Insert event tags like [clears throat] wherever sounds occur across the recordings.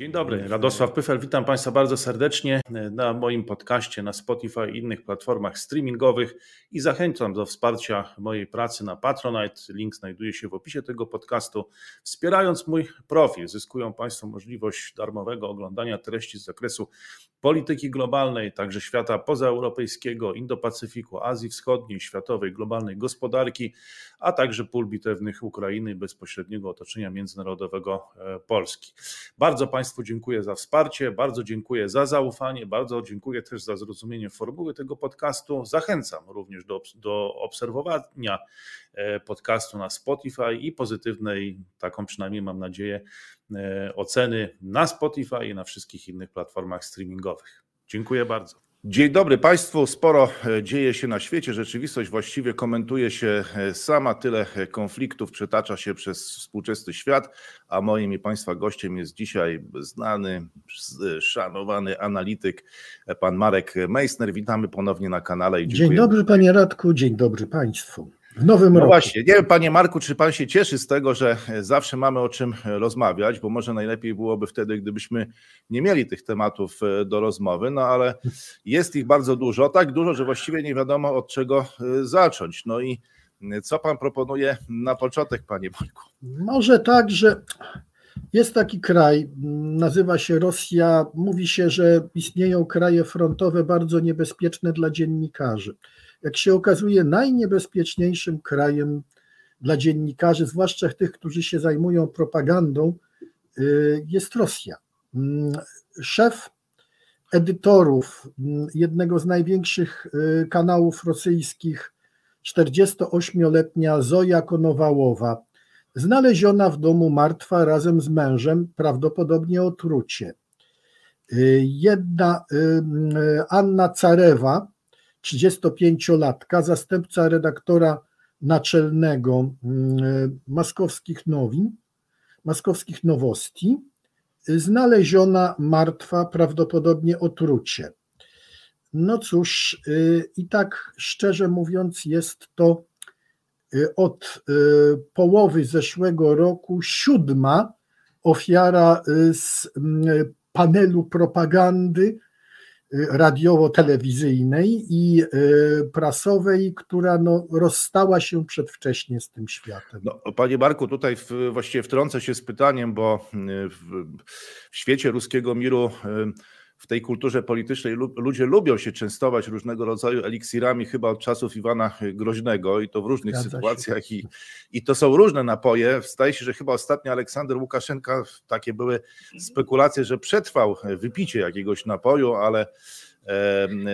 Dzień dobry, Radosław Pyfel, witam Państwa bardzo serdecznie na moim podcaście na Spotify i innych platformach streamingowych i zachęcam do wsparcia mojej pracy na Patronite. Link znajduje się w opisie tego podcastu. Wspierając mój profil, zyskują Państwo możliwość darmowego oglądania treści z zakresu polityki globalnej, także świata pozaeuropejskiego, Indo-Pacyfiku, Azji Wschodniej, światowej, globalnej gospodarki, a także pól bitewnych Ukrainy i bezpośredniego otoczenia międzynarodowego e, Polski. Bardzo Państwu dziękuję za wsparcie, bardzo dziękuję za zaufanie, bardzo dziękuję też za zrozumienie formuły tego podcastu. Zachęcam również do, do obserwowania e, podcastu na Spotify i pozytywnej, taką przynajmniej mam nadzieję, e, oceny na Spotify i na wszystkich innych platformach streamingowych. Dziękuję bardzo. Dzień dobry Państwu. Sporo e, dzieje się na świecie. Rzeczywistość właściwie komentuje się e, sama. Tyle e, konfliktów przetacza się przez współczesny świat, a moim i Państwa gościem jest dzisiaj znany, szanowany analityk, pan Marek Meissner. Witamy ponownie na kanale. I dzień dobry Panie Radku, dzień dobry Państwu. W nowym no roku. właśnie, nie wiem, panie Marku, czy pan się cieszy z tego, że zawsze mamy o czym rozmawiać, bo może najlepiej byłoby wtedy, gdybyśmy nie mieli tych tematów e, do rozmowy, no ale jest ich bardzo dużo, tak dużo, że właściwie nie wiadomo od czego e, zacząć. No i co pan proponuje na początek, panie Marku? Może tak, że jest taki kraj, nazywa się Rosja. Mówi się, że istnieją kraje frontowe bardzo niebezpieczne dla dziennikarzy jak się okazuje, najniebezpieczniejszym krajem dla dziennikarzy, zwłaszcza tych, którzy się zajmują propagandą, y, jest Rosja. Mm, szef edytorów mm, jednego z największych y, kanałów rosyjskich, 48-letnia Zoja Konowałowa, znaleziona w domu martwa razem z mężem, prawdopodobnie otrucie. Y, jedna Anna Carewa, 35-latka, zastępca redaktora naczelnego mm, Maskowskich Nowin, Maskowskich Nowosti, znaleziona martwa, prawdopodobnie otrucie. No cóż, y, i tak szczerze mówiąc, jest to od połowy zeszłego roku siódma ofiara z panelu propagandy radiowo-telewizyjnej i y, prasowej, która no, rozstała się przedwcześnie z tym światem. No, panie Marku, tutaj w, właściwie wtrącę się z pytaniem, bo y, w, w świecie ruskiego miru y, w tej kulturze politycznej ludzie lubią się częstować różnego rodzaju eliksirami, chyba od czasów Iwana Groźnego i to w różnych Zgadza sytuacjach i, i to są różne napoje. Zdaje się, że chyba ostatnio Aleksander Łukaszenka, takie były spekulacje, że przetrwał wypicie jakiegoś napoju, ale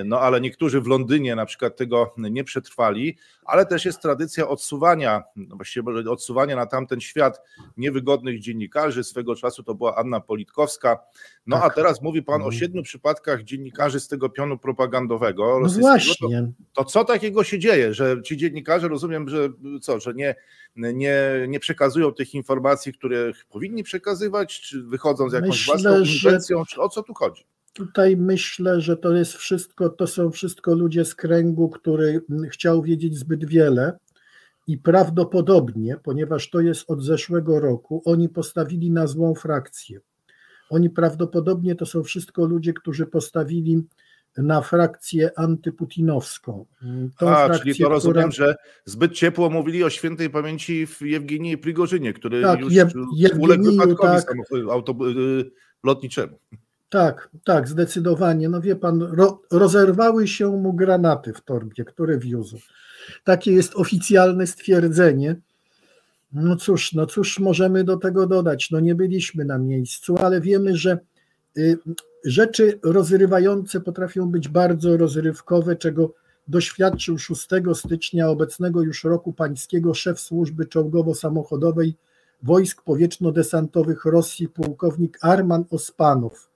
no ale niektórzy w Londynie na przykład tego nie przetrwali, ale też jest tradycja odsuwania, no właściwie odsuwania na tamten świat niewygodnych dziennikarzy. Swego czasu to była Anna Politkowska. No tak. a teraz mówi pan o mhm. siedmiu przypadkach dziennikarzy z tego pionu propagandowego. No właśnie. To, to, co takiego się dzieje, że ci dziennikarze rozumiem, że co, że nie, nie, nie przekazują tych informacji, które powinni przekazywać, czy wychodzą z jakąś Myślę, własną inwencją, że... czy o co tu chodzi? Tutaj myślę, że to jest wszystko, to są wszystko ludzie z kręgu, który chciał wiedzieć zbyt wiele i prawdopodobnie, ponieważ to jest od zeszłego roku, oni postawili na złą frakcję. Oni prawdopodobnie to są wszystko ludzie, którzy postawili na frakcję antyputinowską. Tą A, frakcję, czyli to rozumiem, która... że zbyt ciepło mówili o świętej pamięci w Jewgenii Prigorzynie, który tak, już Je, uległ wypadkowi tak. auto, y, lotniczemu. Tak, tak, zdecydowanie. No wie pan, ro, rozerwały się mu granaty w torbie, które wiózł. Takie jest oficjalne stwierdzenie. No cóż, no cóż możemy do tego dodać? No nie byliśmy na miejscu, ale wiemy, że y, rzeczy rozrywające potrafią być bardzo rozrywkowe, czego doświadczył 6 stycznia obecnego już roku pańskiego szef służby czołgowo-samochodowej wojsk powietrzno-desantowych Rosji, pułkownik Arman Ospanow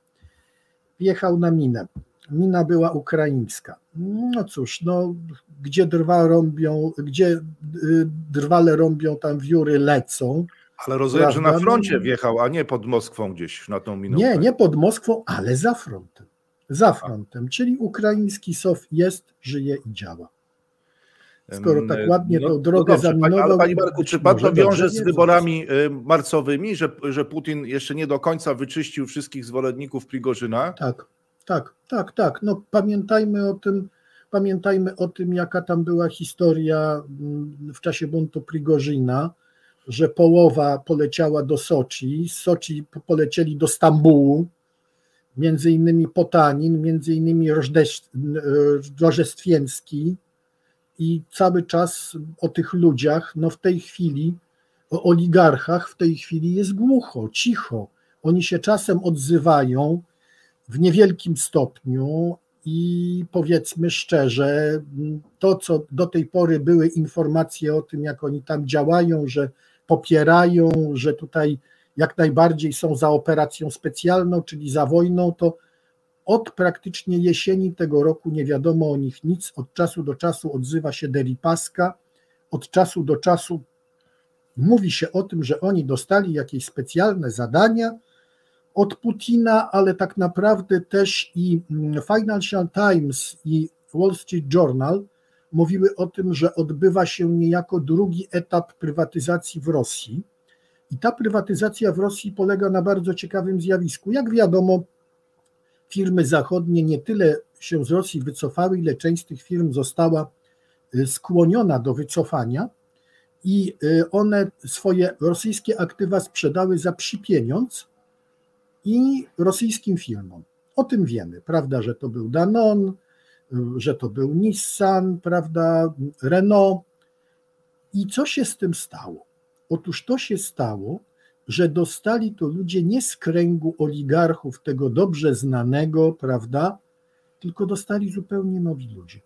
wjechał na minę. Mina była ukraińska. No cóż, no, gdzie drwa rąbią, gdzie y, drwale rąbią, tam wióry lecą. Ale rozumiem, prawda? że na froncie wjechał, a nie pod Moskwą gdzieś na tą minę. Nie, nie pod Moskwą, ale za frontem. Za frontem, czyli ukraiński SOF jest, żyje i działa. Skoro tak ładnie no, tą drogę no zaminował. Ale Pani Marku, czy Pan to wiąże z wyborami marcowymi, że, że Putin jeszcze nie do końca wyczyścił wszystkich zwolenników Prigorzyna? Tak, tak, tak, tak. No pamiętajmy o tym, pamiętajmy o tym, jaka tam była historia mm, w czasie buntu Prigorzyna, że połowa poleciała do Soczi, z Soczi polecieli do Stambułu, między innymi Potanin, między innymi Rożestwiecki i cały czas o tych ludziach, no w tej chwili, o oligarchach w tej chwili jest głucho, cicho. Oni się czasem odzywają w niewielkim stopniu i powiedzmy szczerze, to co do tej pory były informacje o tym, jak oni tam działają, że popierają, że tutaj jak najbardziej są za operacją specjalną, czyli za wojną, to od praktycznie jesieni tego roku nie wiadomo o nich nic. Od czasu do czasu odzywa się Deripaska, od czasu do czasu mówi się o tym, że oni dostali jakieś specjalne zadania od Putina, ale tak naprawdę też i mm, Financial Times i Wall Street Journal mówiły o tym, że odbywa się niejako drugi etap prywatyzacji w Rosji. I ta prywatyzacja w Rosji polega na bardzo ciekawym zjawisku. Jak wiadomo, firmy zachodnie nie tyle się z Rosji wycofały, ile część z tych firm została y, skłoniona do wycofania i y, one swoje rosyjskie aktywa sprzedały za psi pieniądz i rosyjskim firmom. O tym wiemy, prawda, że to był Danon, y, że to był Nissan, prawda, Renault. I co się z tym stało? Otóż to się stało, że dostali to ludzie nie z kręgu oligarchów, tego dobrze znanego, prawda, tylko dostali zupełnie nowi ludzie.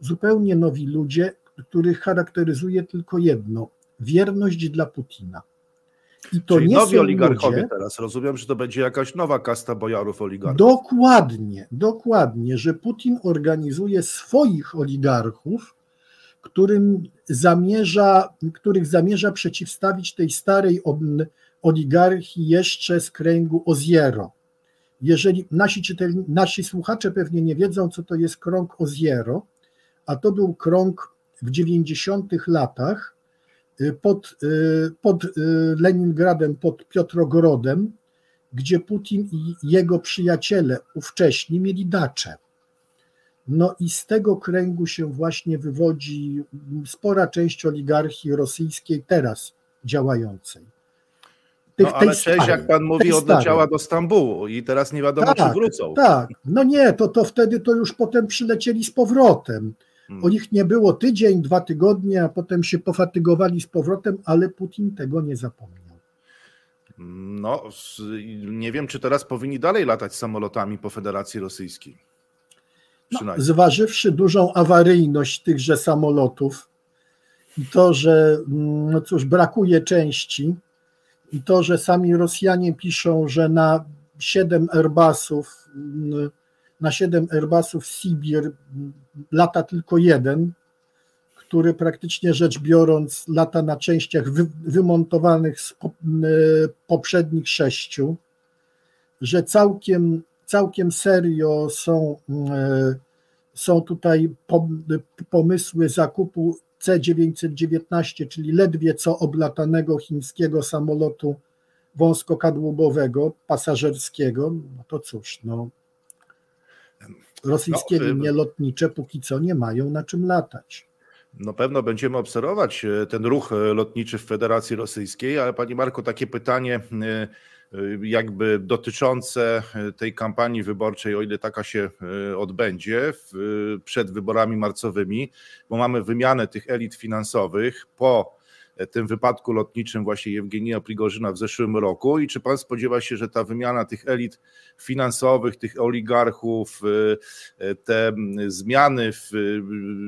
Zupełnie nowi ludzie, których charakteryzuje tylko jedno wierność dla Putina. I to Czyli nie nowi oligarchowie ludzie, teraz. Rozumiem, że to będzie jakaś nowa kasta bojarów oligarchów. Dokładnie, dokładnie, że Putin organizuje swoich oligarchów, którym zamierza, których zamierza przeciwstawić tej starej oligarchii jeszcze z kręgu Oziero. Jeżeli nasi, nasi słuchacze pewnie nie wiedzą, co to jest krąg Oziero, a to był krąg w 90 latach y, pod, y, pod y, Leningradem, pod Piotrogrodem, gdzie Putin i jego przyjaciele ówcześni mieli dacze. No i z tego kręgu się właśnie wywodzi spora część oligarchii rosyjskiej teraz działającej. Tych, no, ale część, jak pan mówi, odleciała do Stambułu i teraz nie wiadomo, tak, czy wrócą. Tak, no nie, to, to wtedy to już potem przylecieli z powrotem. Hmm. O nich nie było tydzień, dwa tygodnie, a potem się pofatygowali z powrotem, ale Putin tego nie zapomniał. No, nie wiem, czy teraz powinni dalej latać samolotami po Federacji Rosyjskiej. No, zważywszy dużą awaryjność tychże samolotów i to, że mm, no cóż, brakuje części, i to, że sami Rosjanie piszą, że na 7 Airbusów, na 7 Airbusów Sibir lata tylko jeden, który praktycznie rzecz biorąc lata na częściach wy, wymontowanych z poprzednich sześciu, że całkiem, całkiem serio są, są tutaj pomysły zakupu C-919, czyli ledwie co oblatanego chińskiego samolotu wąskokadłubowego, pasażerskiego, no to cóż, no, rosyjskie no, linie lotnicze póki co nie mają na czym latać. No pewno będziemy obserwować e, ten ruch e, lotniczy w Federacji Rosyjskiej, ale Pani Marko, takie pytanie jakby dotyczące tej kampanii wyborczej, o ile taka się e, odbędzie w, przed wyborami marcowymi, bo mamy wymianę tych elit finansowych po tym wypadku lotniczym właśnie Jewgenija Prigorzyna w zeszłym roku. I czy pan spodziewa się, że ta wymiana tych elit finansowych, tych oligarchów, e, e, te zmiany w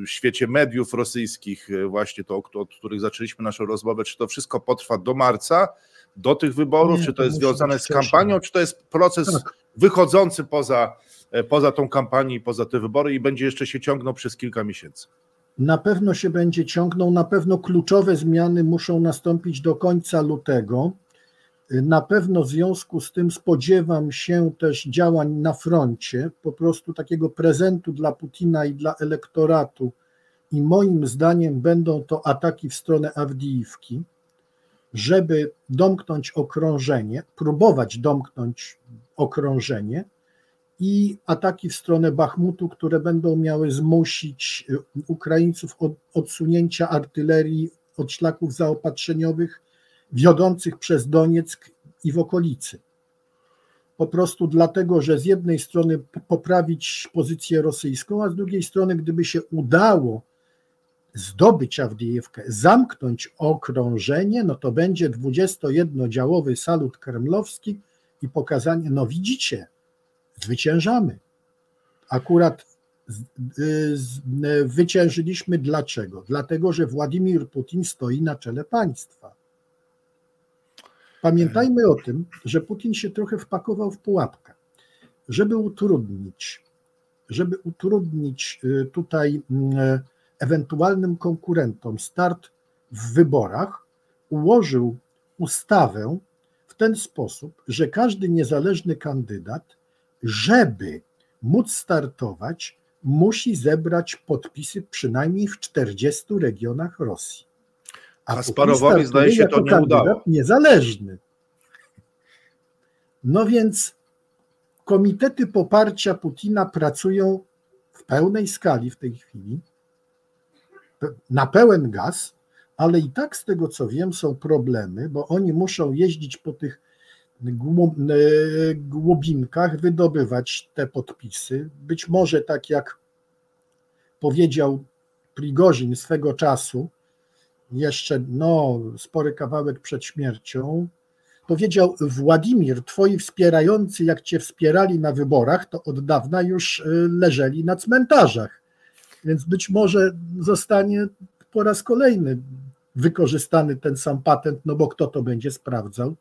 świecie mediów rosyjskich, właśnie to, od których zaczęliśmy naszą rozmowę, czy to wszystko potrwa do marca, do tych wyborów? Nie, czy to, jest związane z kampanią, czy to jest proces tak. wychodzący poza, e, poza tą kampanię i poza te wybory i będzie jeszcze się ciągnął przez kilka miesięcy? Na pewno się będzie ciągnął, na pewno kluczowe zmiany muszą nastąpić do końca lutego. Na pewno w związku z tym spodziewam się też działań na froncie, po prostu takiego prezentu dla Putina i dla elektoratu i moim zdaniem będą to ataki w stronę Awdijiwki, żeby domknąć okrążenie, próbować domknąć okrążenie i ataki w stronę Bachmutu, które będą miały zmusić y, Ukraińców od odsunięcia artylerii od szlaków zaopatrzeniowych wiodących przez Donieck i w okolicy. Po prostu dlatego, że z jednej strony poprawić pozycję rosyjską, a z drugiej strony, gdyby się udało zdobyć Awdijewkę, zamknąć okrążenie, no to będzie 21-działowy salut kremlowski i pokazanie, no widzicie, zwyciężamy. Akurat wyciężyliśmy dlaczego? Dlatego, że Władimir Putin stoi na czele państwa. Pamiętajmy o tym, że Putin się trochę wpakował w pułapkę, żeby utrudnić, żeby utrudnić y, tutaj y, ewentualnym konkurentom start w wyborach, ułożył ustawę w ten sposób, że każdy niezależny kandydat, żeby móc startować, musi zebrać podpisy przynajmniej w 40 regionach Rosji. A Kasparowowi zdaje się to nie udało. Niezależny. No więc komitety poparcia Putina pracują w pełnej skali w tej chwili, na pełen gaz, ale i tak z tego co wiem są problemy, bo oni muszą jeździć po tych głobinkach, wydobywać te podpisy. Być może tak jak powiedział Prigorzin swego czasu, jeszcze no, spory kawałek przed śmiercią, powiedział Władimir, twoi wspierający, jak cię wspierali na wyborach, to od dawna już y, leżeli na cmentarzach. Więc być może zostanie po raz kolejny wykorzystany ten sam patent, no bo kto to będzie sprawdzał?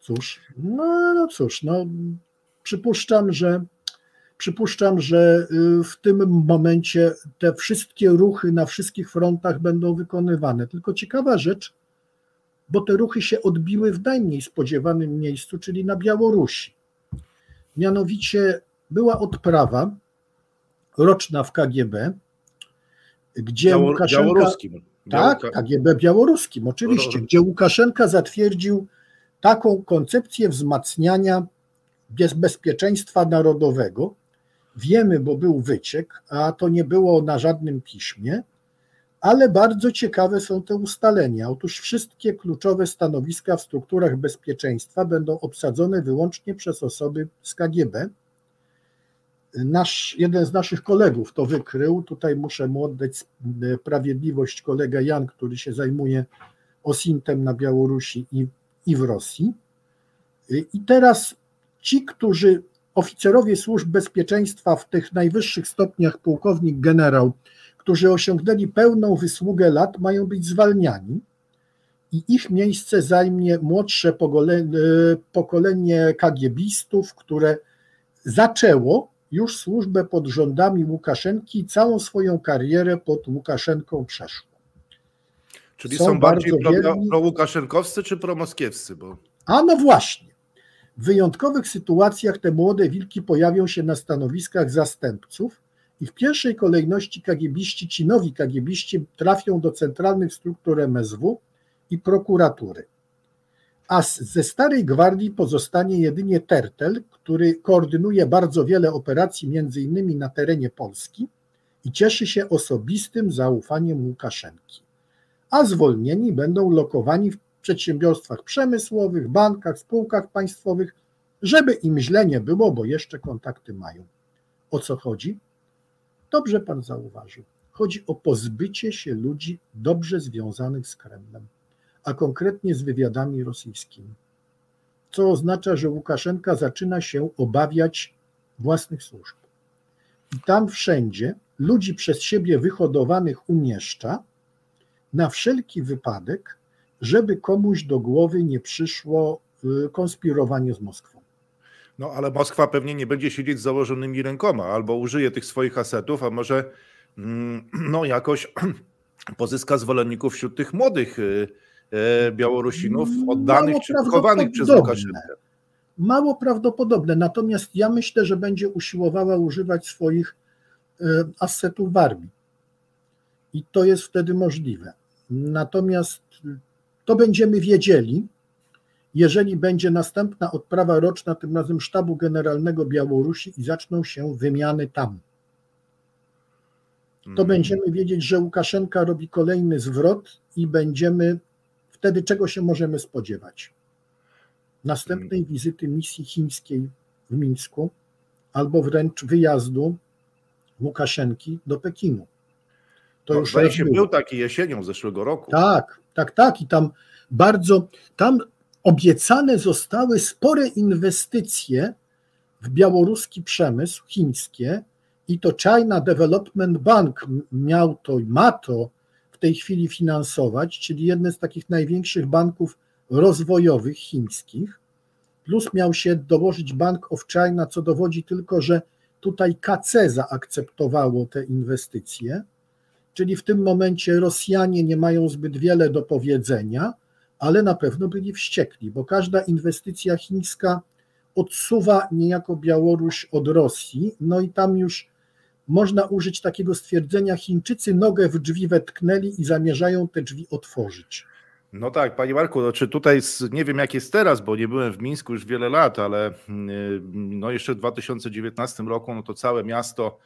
Cóż, no, no cóż, no przypuszczam, że przypuszczam, że y, w tym momencie te wszystkie ruchy na wszystkich frontach będą wykonywane. Tylko ciekawa rzecz, bo te ruchy się odbiły w najmniej spodziewanym miejscu, czyli na Białorusi. Mianowicie była odprawa roczna w KGB, gdzie Białor Łukaszenka... Białoruskim. Tak, KGB białoruskim, oczywiście, gdzie Łukaszenka zatwierdził taką koncepcję wzmacniania bezpieczeństwa narodowego. Wiemy, bo był wyciek, a to nie było na żadnym piśmie, ale bardzo ciekawe są te ustalenia. Otóż wszystkie kluczowe stanowiska w strukturach bezpieczeństwa będą obsadzone wyłącznie przez osoby z KGB. Nasz, jeden z naszych kolegów to wykrył. Tutaj muszę mu oddać sprawiedliwość kolega Jan, który się zajmuje OSINT-em na Białorusi i, i w Rosji. I teraz ci, którzy oficerowie służb bezpieczeństwa w tych najwyższych stopniach, pułkownik, generał, którzy osiągnęli pełną wysługę lat, mają być zwalniani i ich miejsce zajmie młodsze pokolenie kagiebistów, które zaczęło już służbę pod rządami Łukaszenki i całą swoją karierę pod Łukaszenką przeszło. Czyli są, są bardziej pro-łukaszenkowscy czy promoskiewscy? Bo... A no właśnie. W wyjątkowych sytuacjach te młode wilki pojawią się na stanowiskach zastępców i w pierwszej kolejności kagiebiści, ci nowi kagiebiści trafią do centralnych struktur MSW i prokuratury. A ze starej gwardii pozostanie jedynie Tertel, który koordynuje bardzo wiele operacji, między innymi na terenie Polski i cieszy się osobistym zaufaniem Łukaszenki. A zwolnieni będą lokowani w przedsiębiorstwach przemysłowych, bankach, spółkach państwowych, żeby im źle nie było, bo jeszcze kontakty mają. O co chodzi? Dobrze pan zauważył. Chodzi o pozbycie się ludzi dobrze związanych z Kremlem, a konkretnie z wywiadami rosyjskimi. Co oznacza, że Łukaszenka zaczyna się obawiać własnych służb. I tam wszędzie ludzi przez siebie wyhodowanych umieszcza na wszelki wypadek, żeby komuś do głowy nie przyszło y, konspirowanie z Moskwą. No ale Moskwa pewnie nie będzie siedzieć z założonymi rękoma, albo użyje tych swoich asetów, a może mm, [clears throat] no jakoś [clears throat] pozyska zwolenników wśród tych młodych y, Białorusinów oddanych czy chowanych przez Łukaszenkę. Mało prawdopodobne, natomiast ja myślę, że będzie usiłowała używać swoich asetów w armii i to jest wtedy możliwe. Natomiast to będziemy wiedzieli, jeżeli będzie następna odprawa roczna, tym razem Sztabu Generalnego Białorusi i zaczną się wymiany tam. To mhm. będziemy wiedzieć, że Łukaszenka robi kolejny zwrot i będziemy wtedy czego się możemy spodziewać? Następnej mhm. wizyty misji chińskiej w Mińsku albo wręcz wyjazdu Łukaszenki do Pekinu. To no, już raz się był taki jesienią zeszłego roku. Tak, tak, tak. I tam bardzo, tam obiecane zostały spore inwestycje w białoruski przemysł, chińskie, i to China Development Bank miał to i ma to tej chwili finansować, czyli jeden z takich największych banków rozwojowych chińskich. Plus miał się dołożyć Bank of China, co dowodzi tylko, że tutaj KC zaakceptowało te inwestycje, czyli w tym momencie Rosjanie nie mają zbyt wiele do powiedzenia, ale na pewno byli wściekli, bo każda inwestycja chińska odsuwa niejako Białoruś od Rosji, no i tam już można użyć takiego stwierdzenia: Chińczycy nogę w drzwi wetknęli i zamierzają te drzwi otworzyć. No tak, panie Marku, no czy tutaj nie wiem jak jest teraz, bo nie byłem w Mińsku już wiele lat, ale no jeszcze w 2019 roku no to całe miasto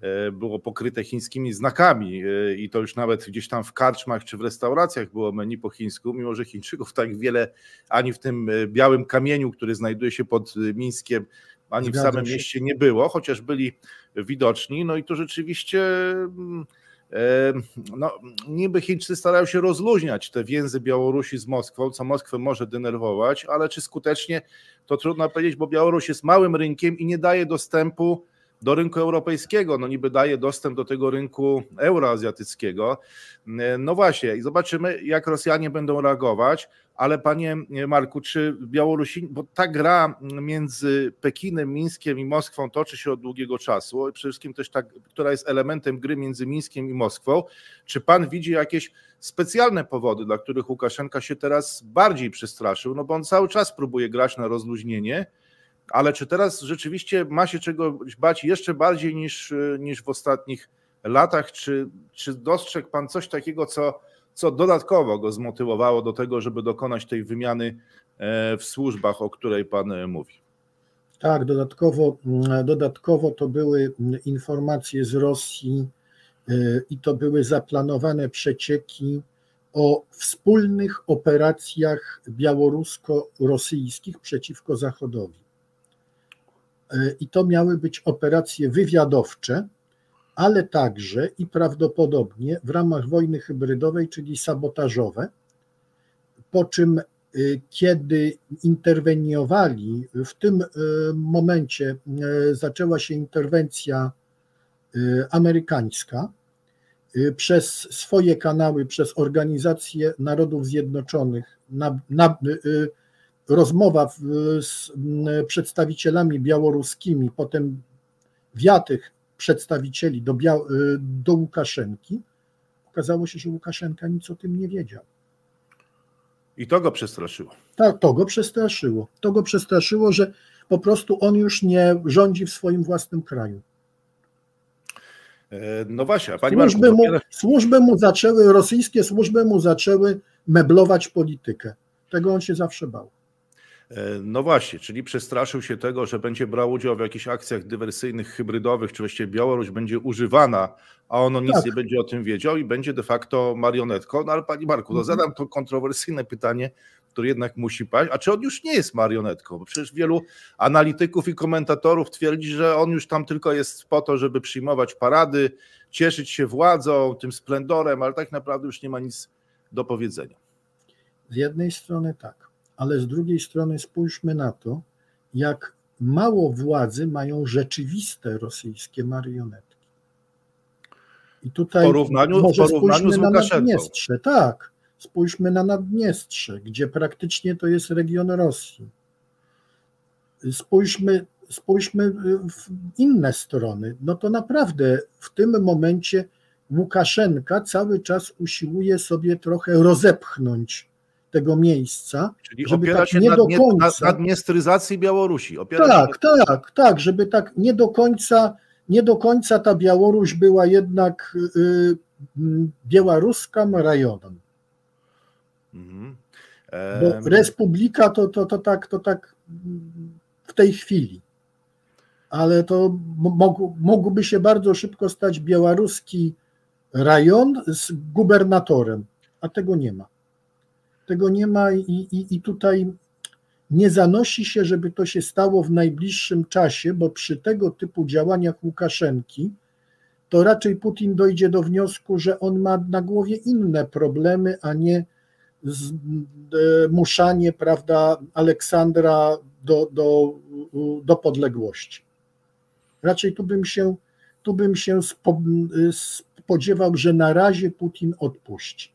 e, było pokryte chińskimi znakami e, i to już nawet gdzieś tam w karczmach czy w restauracjach było menu po chińsku, mimo że Chińczyków tak wiele ani w tym e, białym kamieniu, który znajduje się pod Mińskiem, ani w samym się. mieście nie było, chociaż byli widoczni. No i to rzeczywiście mm, e, no, niby Chińczycy starają się rozluźniać te więzy Białorusi z Moskwą, co Moskwę może denerwować, ale czy skutecznie, to trudno powiedzieć, bo Białoruś jest małym rynkiem i nie daje dostępu do rynku europejskiego, no niby daje dostęp do tego rynku euroazjatyckiego. No właśnie, i zobaczymy, jak Rosjanie będą reagować, ale panie Marku, czy Białorusini, bo ta gra między Pekinem, Mińskiem i Moskwą toczy się od długiego czasu, przede wszystkim też ta, która jest elementem gry między Mińskiem i Moskwą, czy pan widzi jakieś specjalne powody, dla których Łukaszenka się teraz bardziej przestraszył, no bo on cały czas próbuje grać na rozluźnienie, ale czy teraz rzeczywiście ma się czego bać jeszcze bardziej niż, niż w ostatnich latach? Czy, czy dostrzegł Pan coś takiego, co, co dodatkowo go zmotywowało do tego, żeby dokonać tej wymiany e, w służbach, o której Pan e, mówi? Tak, dodatkowo, mm, dodatkowo to były informacje z Rosji e, i to były zaplanowane przecieki o wspólnych operacjach białorusko-rosyjskich przeciwko Zachodowi. E, i to miały być operacje wywiadowcze, ale także i prawdopodobnie w ramach wojny hybrydowej, czyli sabotażowe, po czym e, kiedy interweniowali, w tym e, momencie zaczęła się interwencja amerykańska przez swoje kanały, przez Organizację Narodów Zjednoczonych, na, na, rozmowa z przedstawicielami białoruskimi, potem wiatych przedstawicieli do, Bia do Łukaszenki, okazało się, że Łukaszenka nic o tym nie wiedział. I to go przestraszyło. Tak, to go przestraszyło. To go przestraszyło, że po prostu on już nie rządzi w swoim własnym kraju. E, no właśnie, a pani służby, Marku, mu, służby mu zaczęły, rosyjskie służby mu zaczęły meblować politykę. Tego on się zawsze bał. E, no właśnie, czyli przestraszył się tego, że będzie brał udział w jakichś akcjach dywersyjnych, hybrydowych, czy właściwie Białoruś będzie używana, a ono nic tak. nie będzie o tym wiedział i będzie de facto marionetką. No ale Pani Marku, to mhm. zadam to kontrowersyjne pytanie, które jednak musi paść. A czy on już nie jest marionetką? Bo przecież wielu analityków i komentatorów twierdzi, że on już tam tylko jest po to, żeby przyjmować parady, cieszyć się władzą, tym splendorem, ale tak naprawdę już nie ma nic do powiedzenia. Z jednej strony tak ale z drugiej strony spójrzmy na to, jak mało władzy mają rzeczywiste rosyjskie marionetki. I tutaj w porównaniu, może w porównaniu spójrzmy na Naddniestrze, tak, spójrzmy na Naddniestrze, gdzie praktycznie to jest region Rosji. Spójrzmy, spójrzmy w inne strony. No to naprawdę w tym momencie Łukaszenka cały czas usiłuje sobie trochę rozepchnąć tego miejsca. Czyli żeby opiera tak się nie nad, do końca. Nadmiestryzacji Białorusi. Opiera tak, się... tak, tak, żeby tak nie do końca, nie do końca ta Białoruś była jednak y, białoruskim rajonem. Mhm. Bo Republika to, to, to, tak, to tak w tej chwili. Ale to mógłby się bardzo szybko stać białoruski rajon z gubernatorem, a tego nie ma. Tego nie ma i, i, i tutaj nie zanosi się, żeby to się stało w najbliższym czasie, bo przy tego typu działaniach Łukaszenki to raczej Putin dojdzie do wniosku, że on ma na głowie inne problemy, a nie zmuszanie prawda, Aleksandra do, do, do podległości. Raczej tu bym się, tu bym się spodziewał, że na razie Putin odpuści.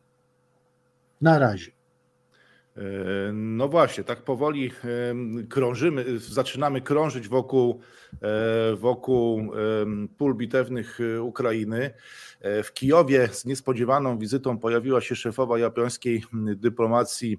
Na razie. E, no właśnie, tak powoli krążymy, zaczynamy krążyć wokół, e, wokół pól bitewnych e, Ukrainy. E, w Kijowie z niespodziewaną wizytą pojawiła się szefowa japońskiej dyplomacji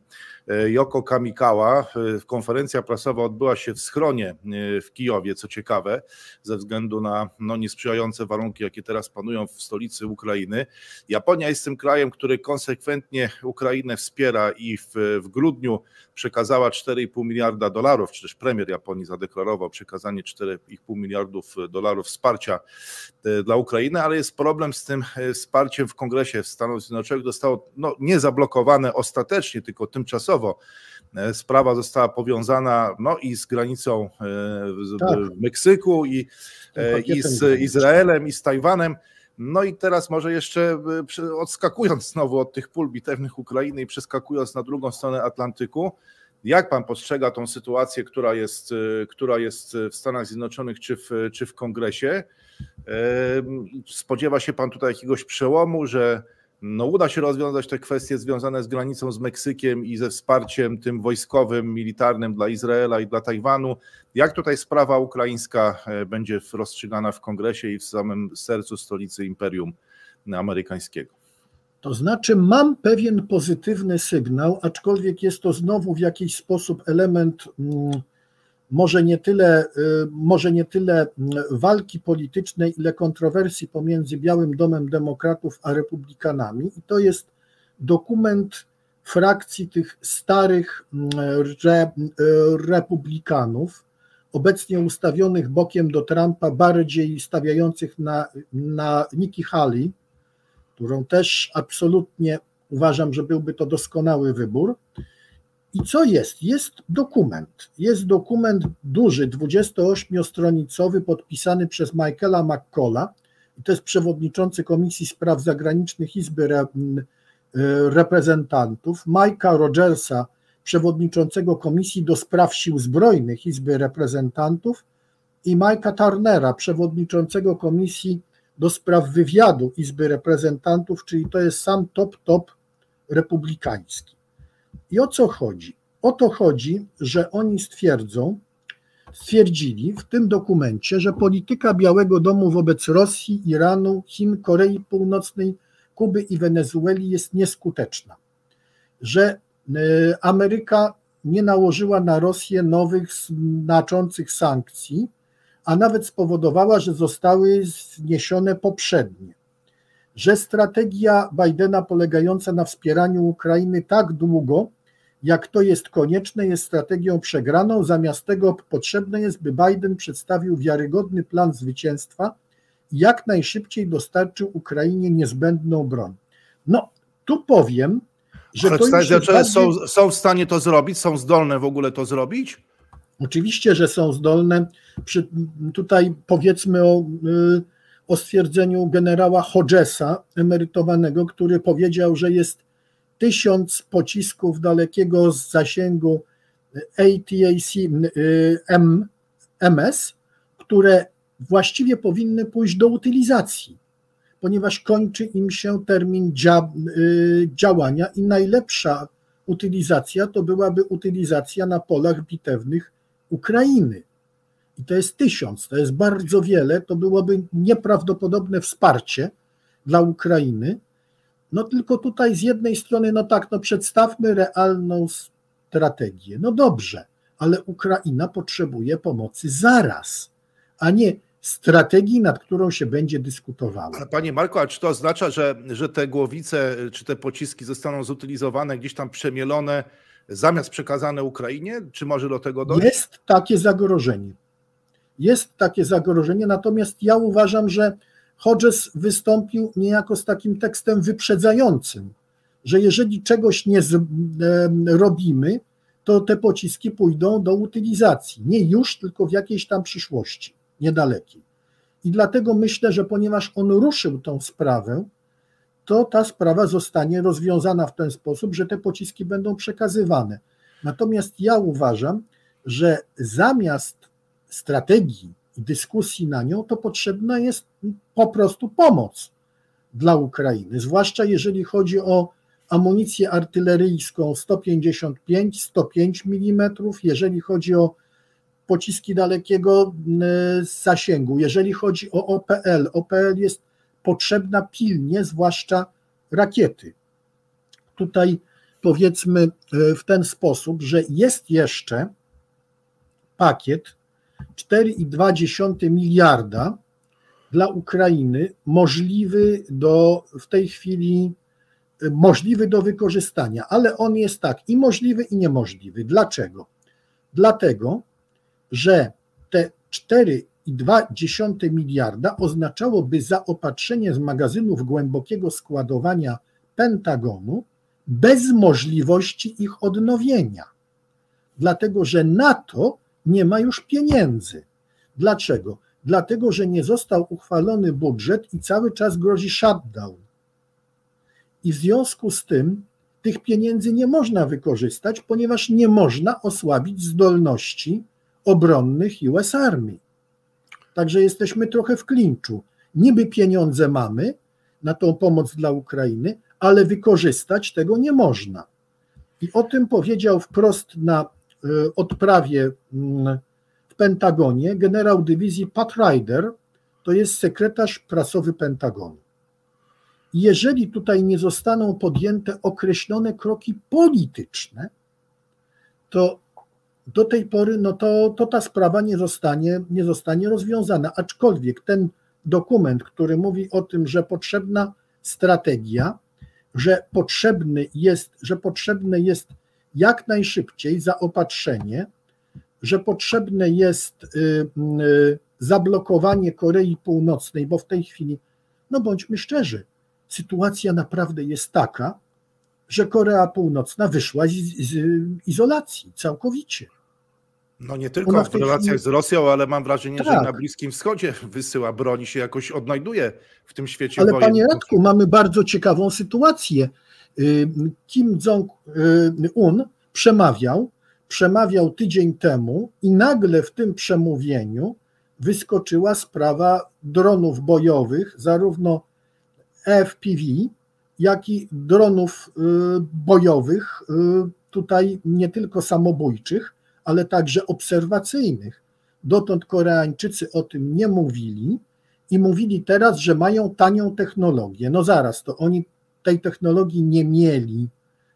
e, Yoko Kamikawa. E, konferencja prasowa odbyła się w schronie w Kijowie, co ciekawe, ze względu na no, niesprzyjające warunki, jakie teraz panują w stolicy Ukrainy. Japonia jest tym krajem, który konsekwentnie Ukrainę wspiera i w, w grudniu przekazała 4,5 miliarda dolarów, czy też premier Japonii zadeklarował przekazanie 4,5 miliardów dolarów wsparcia dla Ukrainy, ale jest problem z tym e, wsparciem w Kongresie Stanów Zjednoczonych zostało no, nie zablokowane ostatecznie, tylko tymczasowo. E, sprawa została powiązana no, i z granicą w e, tak. Meksyku, i, i z Izraelem, i z Tajwanem. No i teraz może jeszcze odskakując znowu od tych pól bitewnych Ukrainy i przeskakując na drugą stronę Atlantyku, jak pan postrzega tą sytuację, która jest, która jest w Stanach Zjednoczonych czy w, czy w kongresie? Spodziewa się pan tutaj jakiegoś przełomu, że no uda się rozwiązać te kwestie związane z granicą z Meksykiem i ze wsparciem tym wojskowym, militarnym dla Izraela i dla Tajwanu. Jak tutaj sprawa ukraińska e, będzie rozstrzygana w kongresie i w samym sercu stolicy imperium amerykańskiego? To znaczy, mam pewien pozytywny sygnał, aczkolwiek jest to znowu w jakiś sposób element mm, może nie tyle, y, może nie tyle mm, walki politycznej, ile kontrowersji pomiędzy Białym Domem Demokratów a Republikanami. I to jest dokument frakcji tych starych mm, re, y, republikanów, obecnie ustawionych bokiem do Trumpa, bardziej stawiających na, na Nikki Haley, którą też absolutnie uważam, że byłby to doskonały wybór. I co jest? Jest dokument. Jest dokument duży, 28-stronicowy, podpisany przez Michaela McCalla. I to jest przewodniczący Komisji Spraw Zagranicznych Izby y, Reprezentantów, Mike'a Rogersa, przewodniczącego Komisji do Spraw Sił Zbrojnych Izby Reprezentantów i Mike'a Turnera, przewodniczącego Komisji do Spraw Wywiadu Izby Reprezentantów, czyli to jest sam top, top republikański. I o co chodzi? O to chodzi, że oni stwierdzą, stwierdzili w tym dokumencie, że polityka Białego Domu wobec Rosji, Iranu, Chin, Korei Północnej, Kuby i Wenezueli jest nieskuteczna. Że e, Ameryka nie nałożyła na Rosję nowych, znaczących sankcji, a nawet spowodowała, że zostały zniesione poprzednie. Że strategia Bidena polegająca na wspieraniu Ukrainy tak długo, jak to jest konieczne, jest strategią przegraną. Zamiast tego potrzebne jest, by Biden przedstawił wiarygodny plan zwycięstwa i jak najszybciej dostarczył Ukrainie niezbędną broń. No, tu powiem, że Ale to już bardziej... są, są w stanie to zrobić? Są zdolne w ogóle to zrobić? Oczywiście, że są zdolne. Przy, tutaj powiedzmy o, y, o stwierdzeniu generała Hodgesa, emerytowanego, który powiedział, że jest tysiąc pocisków dalekiego zasięgu ATAC MS, które właściwie powinny pójść do utylizacji, ponieważ kończy im się termin dzia, y, działania i najlepsza utylizacja to byłaby utylizacja na polach bitewnych Ukrainy. I to jest tysiąc, to jest bardzo wiele, to byłoby nieprawdopodobne wsparcie dla Ukrainy, no tylko tutaj z jednej strony, no tak, no przedstawmy realną strategię. No dobrze, ale Ukraina potrzebuje pomocy zaraz, a nie strategii, nad którą się będzie dyskutowało. Ale panie Marko, a czy to oznacza, że, że te głowice czy te pociski zostaną zutylizowane, gdzieś tam przemielone, zamiast przekazane Ukrainie? Czy może do tego dojść? Jest takie zagrożenie. Jest takie zagrożenie, natomiast ja uważam, że Hodges wystąpił niejako z takim tekstem wyprzedzającym, że jeżeli czegoś nie robimy, to te pociski pójdą do utylizacji. Nie już, tylko w jakiejś tam przyszłości, niedalekiej. I dlatego myślę, że ponieważ on ruszył tą sprawę, to ta sprawa zostanie rozwiązana w ten sposób, że te pociski będą przekazywane. Natomiast ja uważam, że zamiast strategii i dyskusji na nią, to potrzebna jest po prostu pomoc dla Ukrainy, zwłaszcza jeżeli chodzi o amunicję artyleryjską 155, 105 mm, jeżeli chodzi o pociski dalekiego zasięgu, jeżeli chodzi o OPL. OPL jest potrzebna pilnie, zwłaszcza rakiety. Tutaj powiedzmy e, w ten sposób, że jest jeszcze pakiet 4,2 miliarda dla Ukrainy możliwy do w tej chwili możliwy do wykorzystania, ale on jest tak i możliwy i niemożliwy. Dlaczego? Dlatego, że te 4,2 miliarda oznaczałoby zaopatrzenie z magazynów głębokiego składowania Pentagonu bez możliwości ich odnowienia. Dlatego, że na to nie ma już pieniędzy. Dlaczego? Dlatego, że nie został uchwalony budżet i cały czas grozi shutdown. I w związku z tym tych pieniędzy nie można wykorzystać, ponieważ nie można osłabić zdolności obronnych US Army. Także jesteśmy trochę w klinczu. Niby pieniądze mamy na tą pomoc dla Ukrainy, ale wykorzystać tego nie można. I o tym powiedział wprost na odprawie mm, w Pentagonie generał dywizji Pat Ryder, to jest sekretarz prasowy Pentagonu. Jeżeli tutaj nie zostaną podjęte określone kroki polityczne, to do tej pory no to, to ta sprawa nie zostanie, nie zostanie rozwiązana. Aczkolwiek ten dokument, który mówi o tym, że potrzebna strategia, że potrzebny jest, że potrzebne jest jak najszybciej zaopatrzenie, że potrzebne jest y, y, zablokowanie Korei Północnej, bo w tej chwili, no bądźmy szczerzy, sytuacja naprawdę jest taka, że Korea Północna wyszła z, z izolacji całkowicie. No nie tylko w relacjach chwili... z Rosją, ale mam wrażenie, tak. że na Bliskim Wschodzie [laughs] wysyła broni, się jakoś odnajduje w tym świecie. Ale panie Radku, mamy bardzo ciekawą sytuację. Y, Kim Jong-un przemawiał, przemawiał tydzień temu i nagle w tym przemówieniu wyskoczyła sprawa dronów bojowych, zarówno FPV, jak i dronów y, bojowych, y, tutaj nie tylko samobójczych, ale także obserwacyjnych. Dotąd Koreańczycy o tym nie mówili i mówili teraz, że mają tanią technologię. No zaraz, to oni tej technologii nie mieli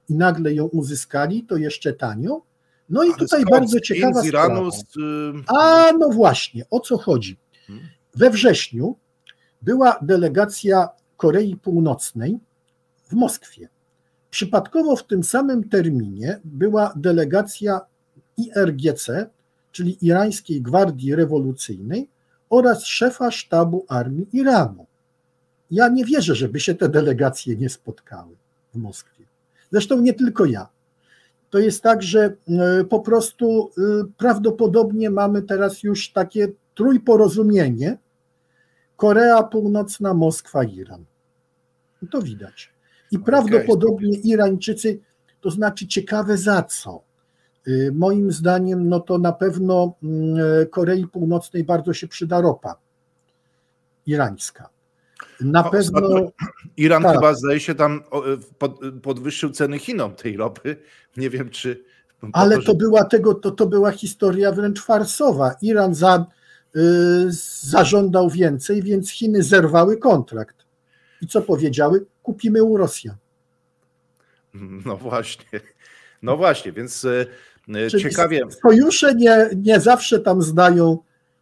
i nagle ją uzyskali, to jeszcze tanio. No i tutaj skąd? bardzo ciekawa z Iranu, sprawa. A no właśnie, o co chodzi? Hmm. We wrześniu była delegacja Korei Północnej w Moskwie. Przypadkowo w tym samym terminie była delegacja IRGC, czyli Irańskiej Gwardii Rewolucyjnej oraz szefa sztabu armii Iranu. Ja nie wierzę, żeby się te delegacje nie spotkały w Moskwie. Zresztą nie tylko ja. To jest tak, że e, po prostu e, prawdopodobnie mamy teraz już takie trójporozumienie Korea Północna, Moskwa, Iran. To widać. I prawdopodobnie Irańczycy, to znaczy ciekawe za co. Y, moim zdaniem, no to na pewno mm, Korei Północnej bardzo się przyda ropa irańska. Na no, pewno. Iran tak. chyba zdaje się tam podwyższył ceny Chinom tej ropy. Nie wiem, czy. Ale to, że... była tego, to, to była historia wręcz farsowa. Iran za, y, zażądał więcej, więc Chiny zerwały kontrakt. I co powiedziały? Kupimy u Rosjan. [laughs] No właśnie. No właśnie, więc Czyli ciekawie. Sojusze nie, nie zawsze tam zdają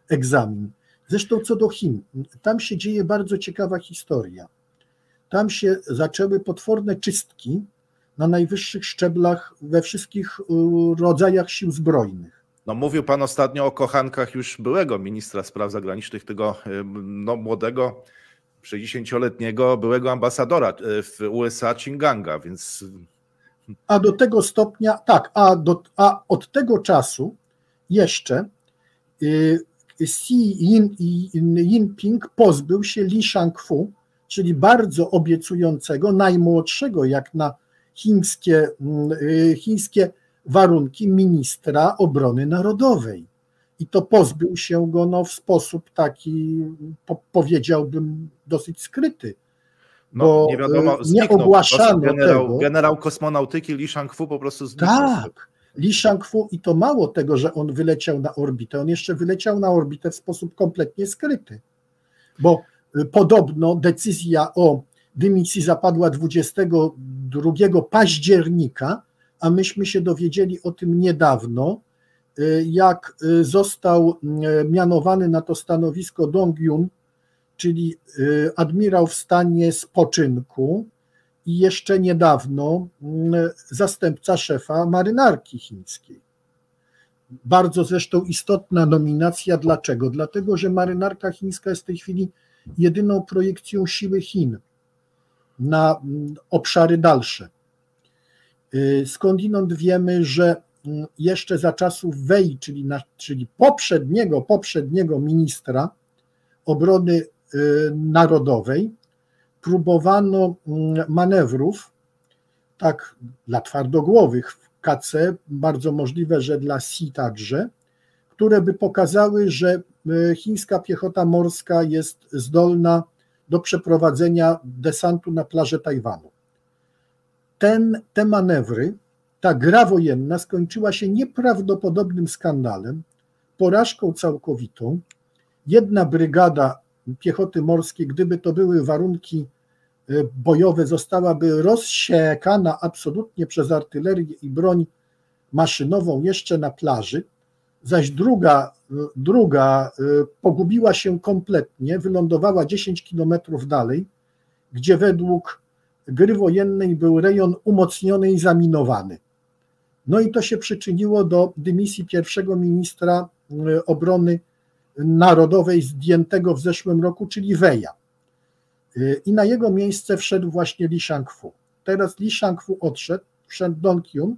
egzamin. Zresztą co do Chin, tam się dzieje bardzo ciekawa historia. Tam się zaczęły potworne czystki na najwyższych szczeblach we wszystkich y, rodzajach sił zbrojnych. No, mówił pan ostatnio o kochankach już byłego ministra spraw zagranicznych, tego y, no, młodego, 60-letniego byłego ambasadora y, w USA Chinganga, więc. A do tego stopnia, tak, a, do, a od tego czasu jeszcze Xi Jinping pozbył się Li Shangfu, czyli bardzo obiecującego, najmłodszego jak na chińskie, mm, y, chińskie warunki ministra obrony narodowej. I to pozbył się go no, w sposób taki, po, powiedziałbym, dosyć skryty. No, bo nie wiadomo, y, nie ogłaszano generał, tego. Generał kosmonautyki Li Shangfu po prostu zniknął. Tak, Li Shangfu i to mało tego, że on wyleciał na orbitę, on jeszcze wyleciał na orbitę w sposób kompletnie skryty, bo y, podobno decyzja o dymisji zapadła 22 października, a myśmy się dowiedzieli o tym niedawno, y, jak y, został mianowany na to stanowisko Dong Yun, czyli admirał w stanie spoczynku, i jeszcze niedawno mm, zastępca szefa marynarki chińskiej. Bardzo zresztą istotna nominacja. Dlaczego? Dlatego, że marynarka chińska jest w tej chwili jedyną projekcją siły Chin na mm, obszary dalsze. Y, skądinąd wiemy, że mm, jeszcze za czasów Wei, czyli, na, czyli poprzedniego, poprzedniego ministra obrony y, narodowej, próbowano mm, manewrów, tak dla twardogłowych w KC, bardzo możliwe, że dla Si także, które by pokazały, że e, chińska piechota morska jest zdolna do przeprowadzenia desantu na plażę Tajwanu. Ten, te manewry, ta gra wojenna skończyła się nieprawdopodobnym skandalem, porażką całkowitą. Jedna brygada piechoty morskiej, gdyby to były warunki y, bojowe, zostałaby rozsiekana absolutnie przez artylerię i broń maszynową jeszcze na plaży, zaś druga, y, druga y, pogubiła się kompletnie, wylądowała 10 kilometrów dalej, gdzie według gry wojennej był rejon umocniony i zaminowany. No i to się przyczyniło do dymisji pierwszego ministra obrony narodowej zdjętego w zeszłym roku, czyli Weja. I na jego miejsce wszedł właśnie Li Shangfu. Teraz Li Shangfu odszedł, wszedł Dong Kyun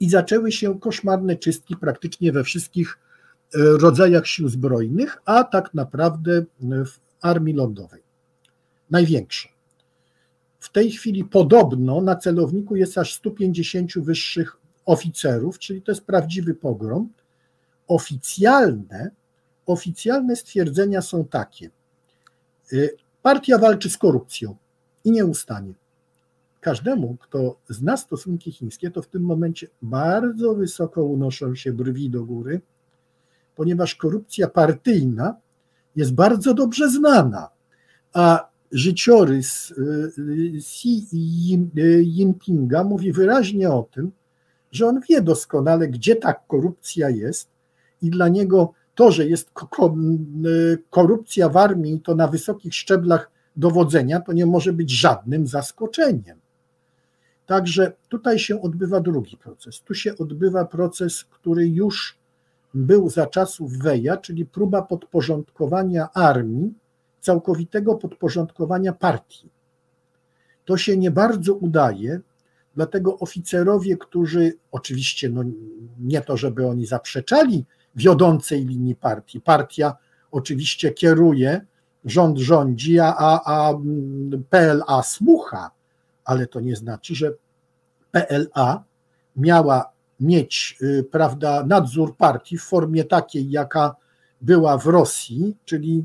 i zaczęły się koszmarne czystki praktycznie we wszystkich e, rodzajach sił zbrojnych, a tak naprawdę w armii lądowej. Największe. W tej chwili podobno na celowniku jest aż 150 wyższych oficerów, czyli to jest prawdziwy pogrom oficjalne, oficjalne stwierdzenia są takie. Y, partia walczy z korupcją i nie ustanie. Każdemu, kto zna stosunki chińskie, to w tym momencie bardzo wysoko unoszą się brwi do góry, ponieważ korupcja partyjna jest bardzo dobrze znana, a życiorys y, Xi Jinpinga mówi wyraźnie o tym, że on wie doskonale, gdzie ta korupcja jest i dla niego to, że jest korupcja w armii, to na wysokich szczeblach dowodzenia, to nie może być żadnym zaskoczeniem. Także tutaj się odbywa drugi proces. Tu się odbywa proces, który już był za czasów Weja, czyli próba podporządkowania armii, całkowitego podporządkowania partii. To się nie bardzo udaje, dlatego oficerowie, którzy oczywiście no, nie to, żeby oni zaprzeczali wiodącej linii partii. Partia oczywiście kieruje, rząd rządzi, a, a PLA słucha, ale to nie znaczy, że PLA miała mieć y, prawda, nadzór partii w formie takiej, jaka była w Rosji, czyli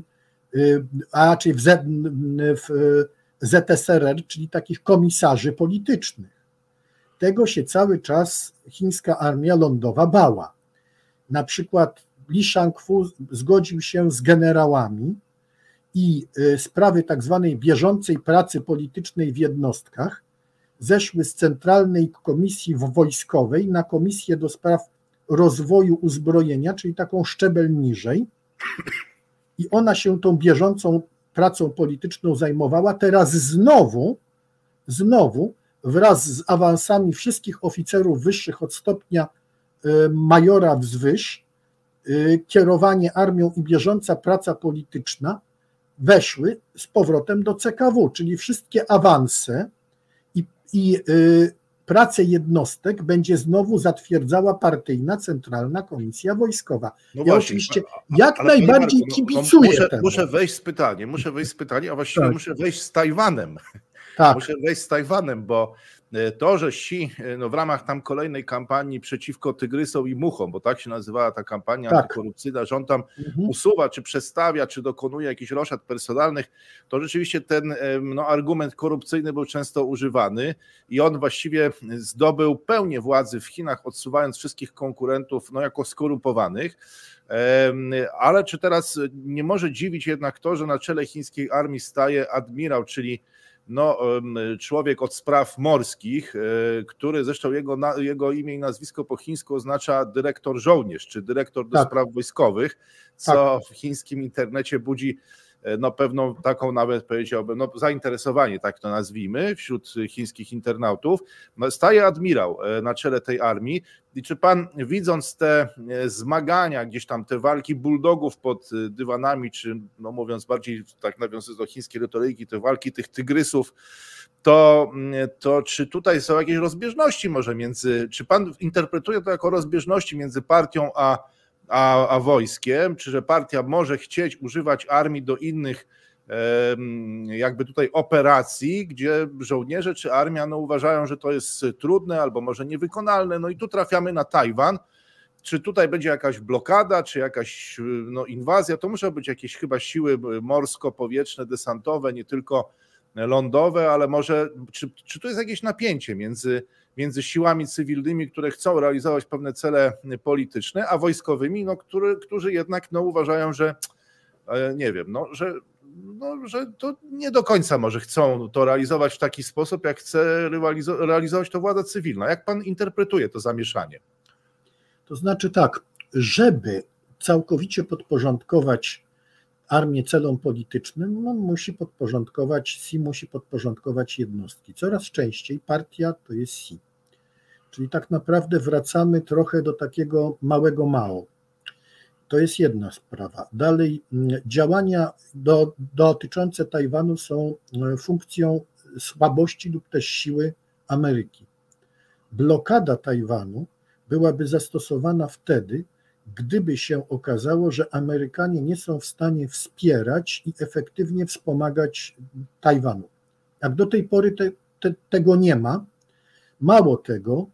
y, a raczej w, Z, w ZSRR, czyli takich komisarzy politycznych. Tego się cały czas chińska armia lądowa bała na przykład Li Shangfu zgodził się z generałami i y, sprawy tak zwanej bieżącej pracy politycznej w jednostkach zeszły z Centralnej Komisji Wojskowej na Komisję do Spraw Rozwoju Uzbrojenia, czyli taką szczebel niżej. i ona się tą bieżącą pracą polityczną zajmowała. Teraz znowu, znowu wraz z awansami wszystkich oficerów wyższych od stopnia majora wzwyż, y, kierowanie armią i bieżąca praca polityczna weszły z powrotem do CKW, czyli wszystkie awanse i, i y, pracę jednostek będzie znowu zatwierdzała partyjna Centralna Komisja Wojskowa. No ja właśnie, oczywiście jak ale najbardziej Marku, no, kibicuję muszę, temu. Muszę wejść z pytaniem, muszę wejść z pytaniem, a właściwie tak. muszę wejść z Tajwanem. Tak. Muszę wejść z Tajwanem, bo to, że Xi no w ramach tam kolejnej kampanii przeciwko tygrysom i muchom, bo tak się nazywała ta kampania tak. antykorupcyjna, że on tam mhm. usuwa, czy przestawia, czy dokonuje jakichś roszad personalnych, to rzeczywiście ten e, no, argument korupcyjny był często używany i on właściwie zdobył pełnię władzy w Chinach, odsuwając wszystkich konkurentów no, jako skorumpowanych. Ale czy teraz nie może dziwić jednak to, że na czele chińskiej armii staje admirał, czyli no, człowiek od spraw morskich, e, który zresztą jego, jego imię i nazwisko po chińsku oznacza dyrektor żołnierz, czy dyrektor do tak. spraw wojskowych, co tak. w chińskim internecie budzi no pewną taką nawet powiedziałbym, no zainteresowanie, tak to nazwijmy, wśród chińskich internautów. No, staje admirał e, na czele tej armii i czy pan widząc te e, zmagania, gdzieś tam te walki bulldogów pod dywanami, czy no mówiąc bardziej tak nawiązując do chińskiej retoryki, te walki tych tygrysów, to, to czy tutaj są jakieś rozbieżności może między, czy pan interpretuje to jako rozbieżności między partią a a, a wojskiem, czy że partia może chcieć używać armii do innych jakby tutaj operacji, gdzie żołnierze czy armia no, uważają, że to jest trudne albo może niewykonalne. No i tu trafiamy na Tajwan. Czy tutaj będzie jakaś blokada, czy jakaś no, inwazja? To muszą być jakieś chyba siły morsko-powietrzne, desantowe, nie tylko lądowe, ale może czy, czy tu jest jakieś napięcie między między siłami cywilnymi, które chcą realizować pewne cele polityczne, a wojskowymi, no, który, którzy jednak no, uważają, że e, nie wiem, no, że, no, że to nie do końca może chcą to realizować w taki sposób, jak chce realizować to władza cywilna. Jak pan interpretuje to zamieszanie? To znaczy tak, żeby całkowicie podporządkować armię celom politycznym, no, musi podporządkować, SI musi podporządkować jednostki. Coraz częściej partia to jest SI. Czyli tak naprawdę wracamy trochę do takiego małego Mao. To jest jedna sprawa. Dalej, mm, działania do, dotyczące Tajwanu są e, funkcją słabości lub też siły Ameryki. Blokada Tajwanu byłaby zastosowana wtedy, gdyby się okazało, że Amerykanie nie są w stanie wspierać i efektywnie wspomagać Tajwanu. Jak do tej pory te, te, tego nie ma, mało tego,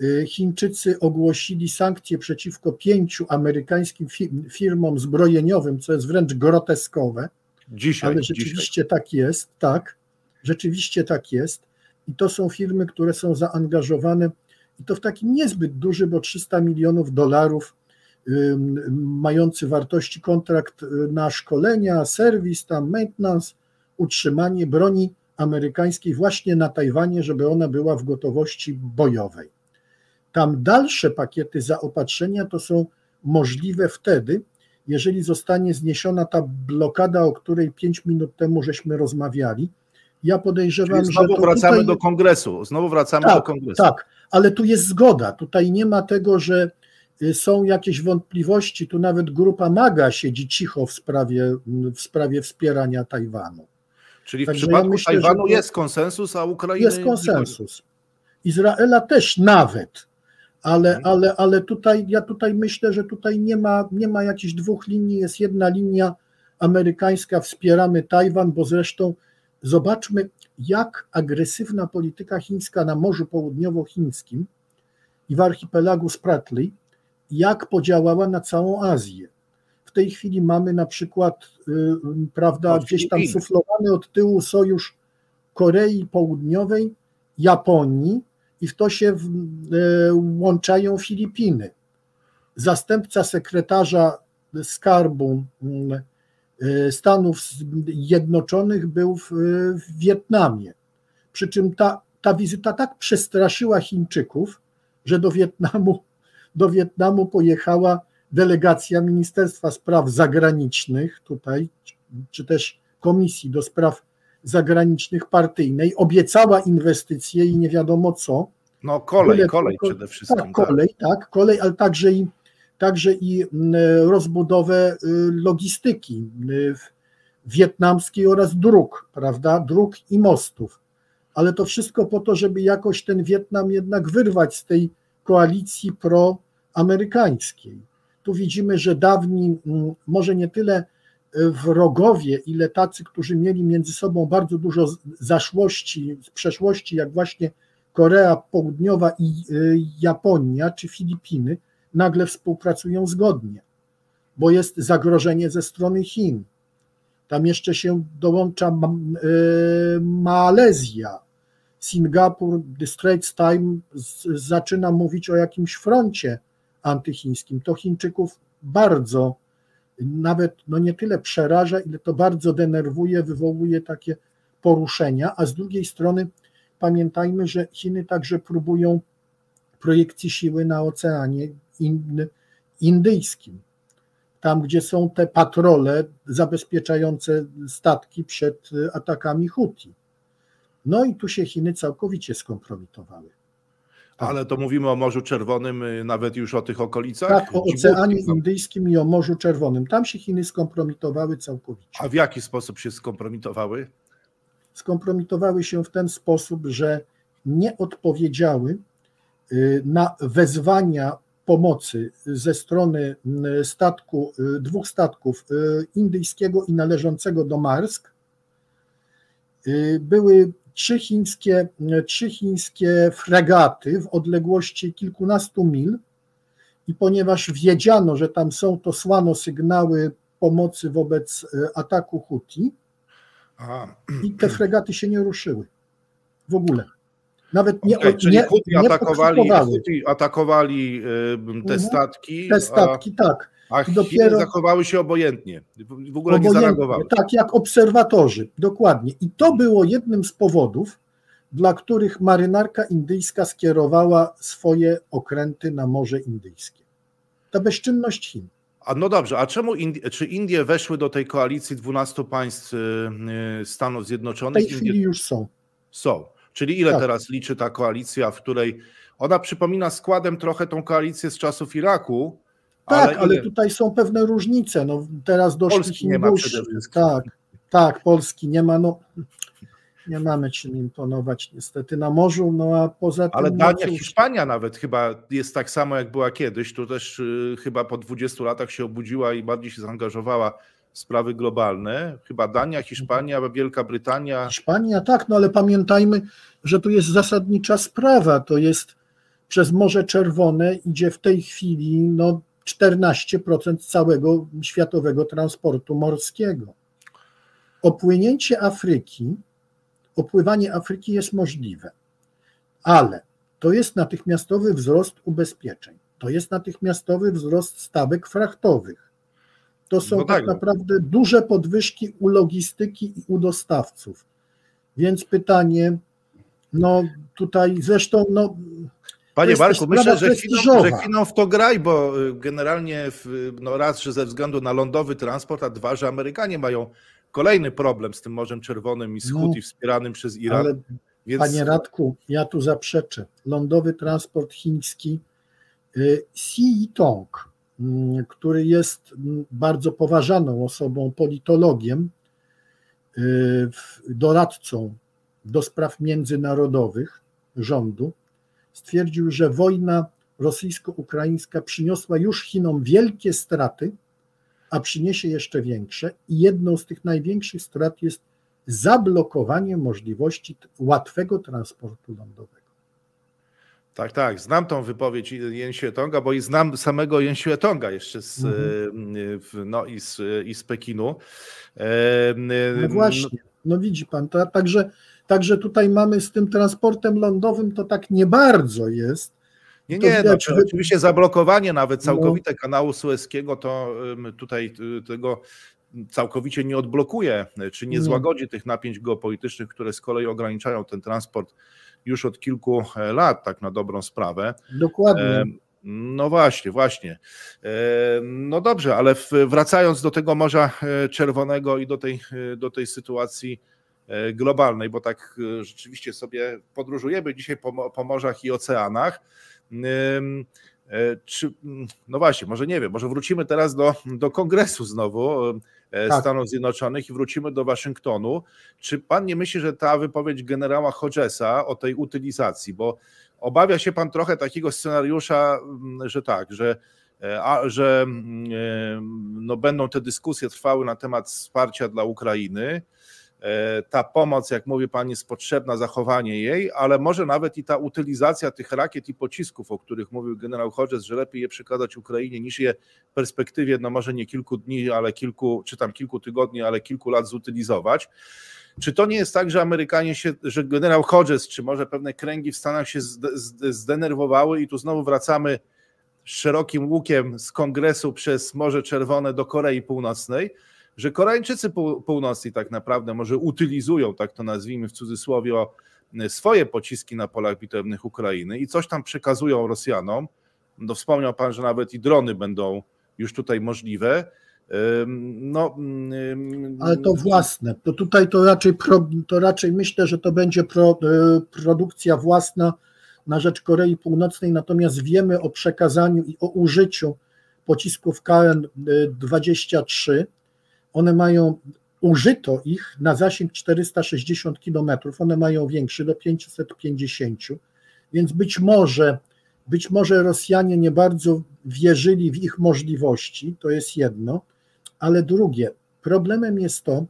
y, Chińczycy ogłosili sankcje przeciwko pięciu amerykańskim firmom zbrojeniowym, co jest wręcz groteskowe. Dzisiaj, ale rzeczywiście dzisiaj. tak jest, tak, rzeczywiście tak jest. I to są firmy, które są zaangażowane i to w takim niezbyt duży, bo 300 milionów dolarów mający wartości kontrakt y, na szkolenia, serwis, tam maintenance, utrzymanie broni amerykańskiej właśnie na Tajwanie, żeby ona była w gotowości bojowej. Tam dalsze pakiety zaopatrzenia to są możliwe wtedy, jeżeli zostanie zniesiona ta blokada, o której pięć minut temu żeśmy rozmawiali. Ja podejrzewam, Czyli znowu że. wracamy tutaj... do kongresu. Znowu wracamy tak, do kongresu. Tak, ale tu jest zgoda. Tutaj nie ma tego, że są jakieś wątpliwości, tu nawet grupa MAGA siedzi cicho w sprawie, w sprawie wspierania Tajwanu. Czyli Także w przypadku ja myślę, Tajwanu jest konsensus, a Ukrainy jest konsensus. Izraela też nawet, ale, mhm. ale, ale tutaj ja tutaj myślę, że tutaj nie ma, nie ma jakichś dwóch linii, jest jedna linia amerykańska, wspieramy Tajwan, bo zresztą zobaczmy, jak agresywna polityka chińska na Morzu Południowochińskim i w archipelagu Spratly jak podziałała na całą Azję. W tej chwili mamy na przykład, y, prawda, gdzieś tam suflowany od tyłu sojusz Korei Południowej, Japonii i w to się y, łączają Filipiny. Zastępca sekretarza skarbu y, Stanów Zjednoczonych był w, w Wietnamie. Przy czym ta, ta wizyta tak przestraszyła Chińczyków, że do Wietnamu do Wietnamu pojechała delegacja Ministerstwa Spraw Zagranicznych tutaj, czy też Komisji do Spraw Zagranicznych Partyjnej obiecała inwestycje i nie wiadomo co. No kolej, kolej przede wszystkim. Tak, kolej, tak, tak kolej, ale także i, także i rozbudowę y, logistyki y, wietnamskiej oraz dróg, prawda, dróg i mostów. Ale to wszystko po to, żeby jakoś ten Wietnam jednak wyrwać z tej koalicji proamerykańskiej. Tu widzimy, że dawni, może nie tyle e, wrogowie, ile tacy, którzy mieli między sobą bardzo dużo zaszłości, z przeszłości, jak właśnie Korea Południowa i e, Japonia czy Filipiny, nagle współpracują zgodnie, bo jest zagrożenie ze strony Chin. Tam jeszcze się dołącza e, Malezja, Singapur, The Straits Time zaczyna mówić o jakimś froncie antychińskim. To Chińczyków bardzo, nawet no nie tyle przeraża, ile to bardzo denerwuje, wywołuje takie poruszenia, a z drugiej strony pamiętajmy, że Chiny także próbują projekcji siły na Oceanie Indyjskim. Tam, gdzie są te patrole zabezpieczające statki przed atakami Huti. No i tu się Chiny całkowicie skompromitowały. Tak. Ale to mówimy o Morzu Czerwonym, y, nawet już o tych okolicach? Tak, o Oceanie Indyjskim i o Morzu Czerwonym. Tam się Chiny skompromitowały całkowicie. A w jaki sposób się skompromitowały? Skompromitowały się w ten sposób, że nie odpowiedziały y, na wezwania pomocy ze strony y, statku, dwóch statków indyjskiego i należącego do Marsk. Były trzy chińskie, trzy chińskie fregaty w odległości kilkunastu mil i ponieważ wiedziano, że tam są, to słano sygnały pomocy wobec e, ataku Huti i te fregaty się nie ruszyły w ogóle. Nawet nie, okay, czyli nie, Huti atakowali, Huti atakowali e, te mhm. statki. Te statki, a... tak. A Chiny dopiero zachowały się obojętnie, w ogóle obojętnie, nie zareagowały. Tak, jak obserwatorzy, dokładnie. I to było jednym z powodów, dla których marynarka indyjska skierowała swoje okręty na Morze Indyjskie. Ta bezczynność Chin. A no dobrze, a czemu Indie, czy Indie weszły do tej koalicji 12 państw y, y, Stanów Zjednoczonych? W tej chwili już są. Są. Czyli ile tak. teraz liczy ta koalicja, w której ona przypomina składem trochę tą koalicję z czasów Iraku, tak, ale, ale tutaj są pewne różnice. No, teraz doszli Polski nie ma przede wszystkim. Tak, tak, Polski nie ma. No, nie mamy czym imponować niestety na morzu, no a poza tym... Ale Dania, no, Hiszpania nawet chyba jest tak samo jak była kiedyś, tu też y, chyba po 20 latach się obudziła i bardziej się zaangażowała w sprawy globalne. Chyba Dania, Hiszpania, Wielka Brytania... Hiszpania, tak, no ale pamiętajmy, że tu jest zasadnicza sprawa, to jest przez Morze Czerwone idzie w tej chwili no, 14% całego światowego transportu morskiego. Opłynięcie Afryki, opływanie Afryki jest możliwe, ale to jest natychmiastowy wzrost ubezpieczeń, to jest natychmiastowy wzrost stawek frachtowych. To są no tak, tak naprawdę duże podwyżki u logistyki i u dostawców. Więc pytanie, no tutaj zresztą, no Panie Marku, myślę, że chwilą, że w to graj, bo y, generalnie no raz, że ze względu na lądowy transport, a dwa, że Amerykanie mają kolejny problem z tym Morzem Czerwonym i z no, Huti wspieranym przez Iran. Ale, więc... Panie Radku, ja tu zaprzeczę. Lądowy transport chiński y, Xi Tong, mm, który jest mm, bardzo poważaną osobą, politologiem, y, doradcą do spraw międzynarodowych rządu, stwierdził, że wojna rosyjsko-ukraińska przyniosła już Chinom wielkie straty, a przyniesie jeszcze większe, i jedną z tych największych strat jest zablokowanie możliwości łatwego transportu lądowego. Tak, tak. Znam tą wypowiedź Jen Tonga, bo i znam samego Jen Tonga jeszcze z, mhm. no, i, z, i z Pekinu. No właśnie, no widzi pan, to, także Także tutaj mamy z tym transportem lądowym to tak nie bardzo jest. Nie, nie, no, czy, oczywiście zablokowanie nawet całkowite no. kanału Sueskiego to tutaj tego całkowicie nie odblokuje, czy nie złagodzi tych napięć geopolitycznych, które z kolei ograniczają ten transport już od kilku e, lat, tak na dobrą sprawę. Dokładnie. No właśnie, właśnie. No dobrze, ale wracając do tego Morza Czerwonego i do tej, do tej sytuacji globalnej, bo tak rzeczywiście sobie podróżujemy dzisiaj po, po morzach i oceanach. Czy, no właśnie, może nie wiem, może wrócimy teraz do, do kongresu znowu tak. Stanów Zjednoczonych i wrócimy do Waszyngtonu. Czy pan nie myśli, że ta wypowiedź generała Hodgesa o tej utylizacji, bo obawia się pan trochę takiego scenariusza, że tak, że a, że no, będą te dyskusje trwały na temat wsparcia dla Ukrainy, E, ta pomoc, jak mówi Pani, jest potrzebna, zachowanie jej, ale może nawet i ta utylizacja tych rakiet i pocisków, o których mówił generał Hodges, że lepiej je przekazać Ukrainie niż je w perspektywie, no może nie kilku dni, ale kilku, czy tam kilku tygodni, ale kilku lat zutylizować. Czy to nie jest tak, że Amerykanie się, że generał Hodges, czy może pewne kręgi w Stanach się zdenerwowały i tu znowu wracamy szerokim łukiem z kongresu przez Morze Czerwone do Korei Północnej, że Koreańczycy północni tak naprawdę może utylizują, tak to nazwijmy w cudzysłowie, swoje pociski na polach bitewnych Ukrainy i coś tam przekazują Rosjanom. No, wspomniał Pan, że nawet i drony będą już tutaj możliwe. No, Ale to własne. To tutaj to raczej, pro, to raczej myślę, że to będzie pro, e, produkcja własna na rzecz Korei Północnej, natomiast wiemy o przekazaniu i o użyciu pocisków KN-23 one mają, użyto ich na zasięg 460 km, one mają większy do 550, więc być może, być może Rosjanie nie bardzo wierzyli w ich możliwości, to jest jedno, ale drugie, problemem jest to,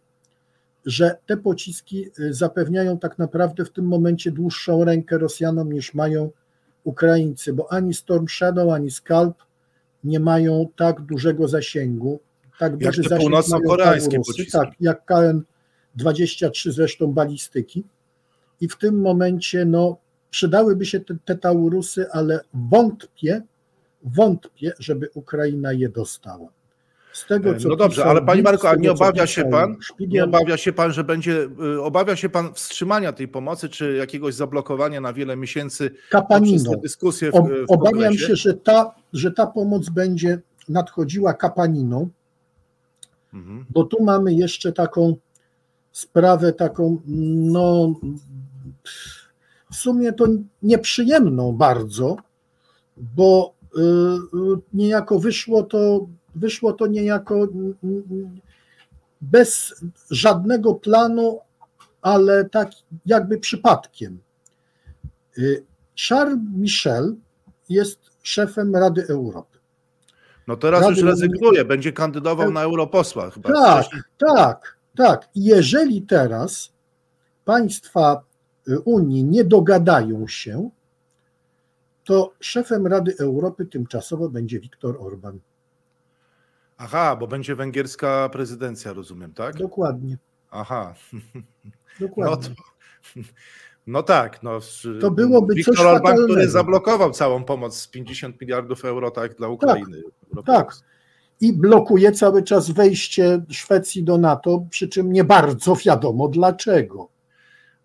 że te pociski y, zapewniają tak naprawdę w tym momencie dłuższą rękę Rosjanom niż mają Ukraińcy, bo ani Storm Shadow, ani Scalp nie mają tak dużego zasięgu tak duży jak północno-koreańskie pociski. Tak, jak KN-23 zresztą balistyki. I w tym momencie no, przydałyby się te, te Taurusy, ale wątpię, wątpię, żeby Ukraina je dostała. Z tego, co no dobrze, ale Panie Marku, a nie obawia się Pan, nie obawia się Pan, że będzie, y, obawia się Pan wstrzymania tej pomocy, czy jakiegoś zablokowania na wiele miesięcy Kapaniną. dyskusje w, w Obawiam się, że ta, że ta pomoc będzie nadchodziła kapaniną, Mhm. Bo tu mamy jeszcze taką sprawę, taką, no, w sumie to nieprzyjemną bardzo, bo y, y, niejako wyszło to, wyszło to niejako bez żadnego planu, ale tak jakby przypadkiem. Y, Charles Michel jest szefem Rady Europy. No teraz Rady już rezygnuje, będzie kandydował na europosła chyba. Tak, tak, tak. Jeżeli teraz państwa y, Unii nie dogadają się, to szefem Rady Europy tymczasowo będzie Viktor Orban. Aha, bo będzie węgierska prezydencja, rozumiem, tak? Dokładnie. Aha. [laughs] Dokładnie. No to, [laughs] no tak, no. To byłoby Viktor coś Orban, fatalnego. który zablokował całą pomoc z 50 miliardów euro tak dla Ukrainy. Tak, tak. I blokuje cały czas wejście Szwecji do NATO, przy czym nie bardzo wiadomo dlaczego.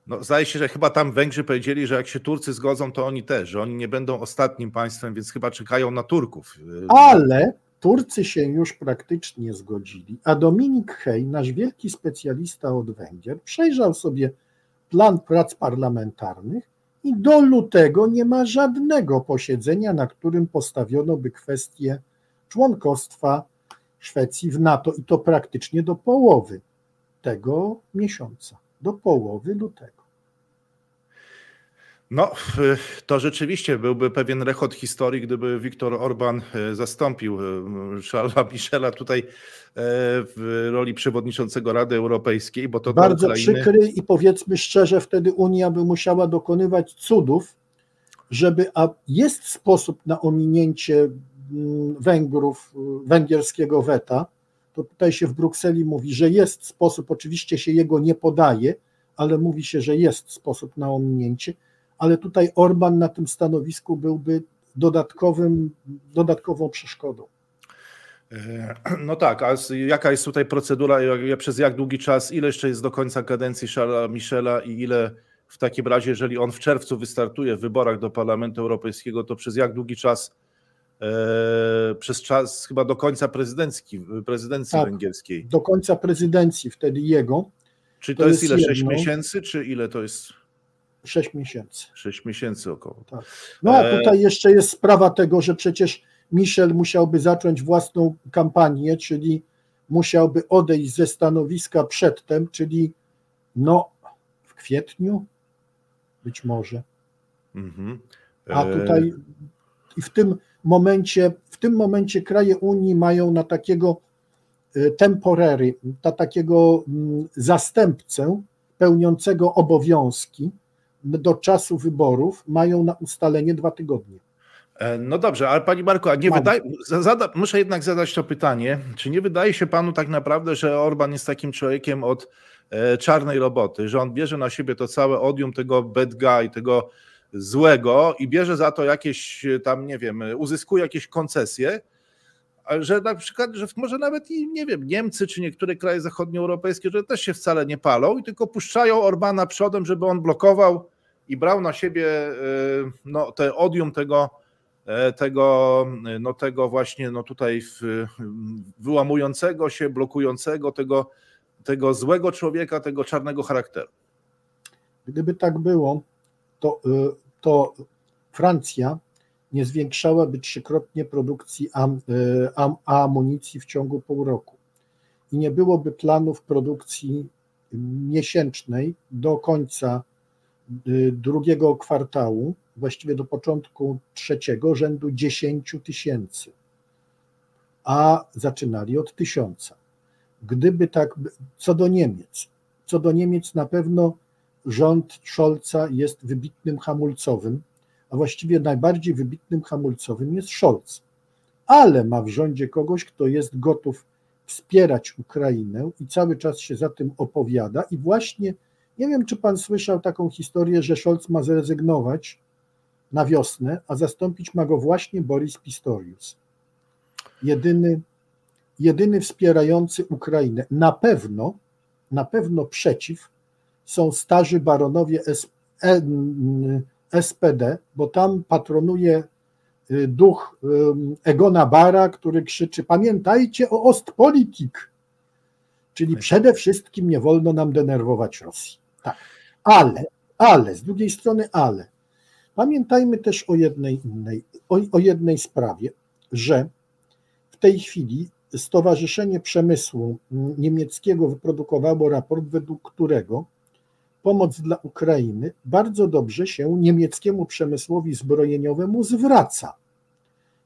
No, zdaje się, że chyba tam Węgrzy powiedzieli, że jak się Turcy zgodzą, to oni też, że oni nie będą ostatnim państwem, więc chyba czekają na Turków. Ale Turcy się już praktycznie zgodzili, a Dominik Hej, nasz wielki specjalista od Węgier, przejrzał sobie plan prac parlamentarnych i do lutego nie ma żadnego posiedzenia, na którym postawiono by kwestię członkostwa Szwecji w NATO i to praktycznie do połowy tego miesiąca, do połowy lutego. No, to rzeczywiście byłby pewien rechot historii, gdyby Viktor Orban e, zastąpił e, Charlesa Michela tutaj e, w roli przewodniczącego Rady Europejskiej, bo to bardzo Ukrainy... przykry i powiedzmy szczerze, wtedy Unia by musiała dokonywać cudów, żeby, a jest sposób na ominięcie Węgrów, węgierskiego weta, to tutaj się w Brukseli mówi, że jest sposób, oczywiście się jego nie podaje, ale mówi się, że jest sposób na ominięcie, ale tutaj Orban na tym stanowisku byłby dodatkowym, dodatkową przeszkodą. E, [clears throat] no tak, a jaka jest tutaj procedura, przez jak długi czas, ile jeszcze jest do końca kadencji Charlesa Michela i ile w takim razie, jeżeli on w czerwcu wystartuje w wyborach do Parlamentu Europejskiego, to przez jak długi czas przez czas chyba do końca prezydencki, prezydencji tak, węgierskiej. Do końca prezydencji wtedy jego. Czy to, to jest, jest, ile? Jedno. 6 miesięcy, czy ile to jest? 6 miesięcy. 6 miesięcy około. Tak. No a e, tutaj jeszcze jest sprawa tego, że przecież Michel musiałby zacząć własną kampanię, czyli musiałby odejść ze stanowiska przedtem, czyli no w kwietniu być może. Mhm. A e, tutaj i w tym momencie, w tym momencie kraje Unii mają na takiego e, temporery, na takiego mm, zastępcę pełniącego obowiązki do czasu wyborów mają na ustalenie dwa tygodnie. E, no dobrze, ale Pani Marko, a nie wydaje, zada, muszę jednak zadać to pytanie, czy nie wydaje się Panu tak naprawdę, że Orban jest takim człowiekiem od e, czarnej roboty, że on bierze na siebie to całe odium tego bad guy, tego złego i bierze za to jakieś tam, nie wiem, uzyskuje jakieś koncesje, że na przykład, że może nawet i, nie wiem, Niemcy czy niektóre kraje zachodnioeuropejskie, że też się wcale nie palą i tylko puszczają Orbana przodem, żeby on blokował i brał na siebie e, no, te odium tego, e, tego, no, tego właśnie no, tutaj wyłamującego się, blokującego, tego, tego złego człowieka, tego czarnego charakteru. Gdyby tak było, to, to Francja nie zwiększałaby trzykrotnie produkcji am, y, am, amunicji w ciągu pół roku i nie byłoby planów produkcji miesięcznej do końca Y, drugiego kwartału, właściwie do początku trzeciego, rzędu 10 tysięcy, a zaczynali od tysiąca. Gdyby tak, co do Niemiec, co do Niemiec na pewno rząd Scholza jest wybitnym hamulcowym, a właściwie najbardziej wybitnym hamulcowym jest Scholz, ale ma w rządzie kogoś, kto jest gotów wspierać Ukrainę i cały czas się za tym opowiada i właśnie nie wiem, czy pan słyszał taką historię, że Scholz ma zrezygnować na wiosnę, a zastąpić ma go właśnie Boris Pistorius. Jedyny, jedyny wspierający Ukrainę. Na pewno, na pewno przeciw są starzy baronowie SPD, bo tam patronuje y, duch Egona Bara, który krzyczy: Pamiętajcie o Ostpolitik. Czyli przede wszystkim nie wolno nam denerwować Rosji. Tak, ale, ale, z drugiej strony, ale. Pamiętajmy też o jednej innej, o, o jednej sprawie, że w tej chwili Stowarzyszenie Przemysłu Niemieckiego wyprodukowało raport, według którego pomoc dla Ukrainy bardzo dobrze się niemieckiemu przemysłowi zbrojeniowemu zwraca.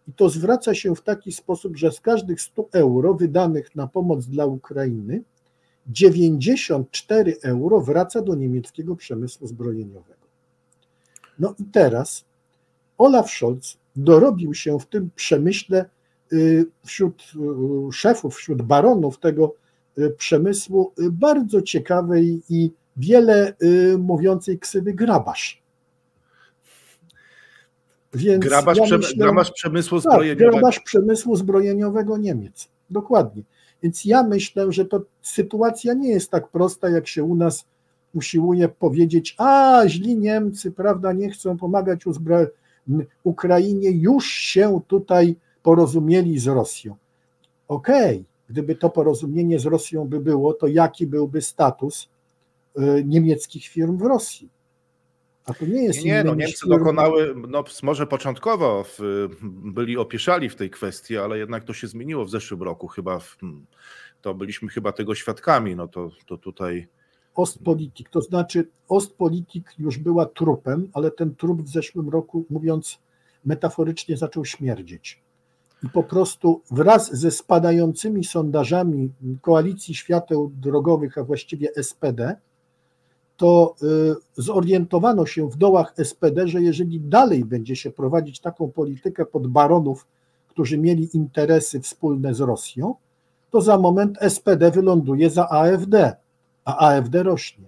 I to zwraca się w taki sposób, że z każdych 100 euro wydanych na pomoc dla Ukrainy 94 euro wraca do niemieckiego przemysłu zbrojeniowego. No i teraz Olaf Scholz dorobił się w tym przemyśle y, wśród y, szefów, wśród baronów tego y, przemysłu bardzo ciekawej i wiele mówiącej ksywy grabasz. Więc grabasz, ja myślę, grabasz przemysłu tak, zbrojeniowego. Tak, grabasz przemysłu zbrojeniowego Niemiec. Dokładnie. Więc ja myślę, że to sytuacja nie jest tak prosta, jak się u nas usiłuje powiedzieć, a źli Niemcy, prawda, nie chcą pomagać uzbro- Ukrainie, już się tutaj porozumieli z Rosją. Okej, okay, gdyby to porozumienie z Rosją by było, to jaki byłby status y, niemieckich firm w Rosji? A to nie jest. Nie, nie no, Niemcy firm... dokonały, no może początkowo w, byli opieszali w tej kwestii, ale jednak to się zmieniło w zeszłym roku. Chyba w, to byliśmy chyba tego świadkami. No to, to tutaj. Ostpolitik, to znaczy Ostpolitik już była trupem, ale ten trup w zeszłym roku, mówiąc metaforycznie, zaczął śmierdzieć. I po prostu wraz ze spadającymi sondażami koalicji świateł drogowych, a właściwie SPD, to y, zorientowano się w dołach SPD, że jeżeli dalej będzie się prowadzić taką politykę pod baronów, którzy mieli interesy wspólne z Rosją, to za moment SPD wyląduje za AfD, a AfD rośnie.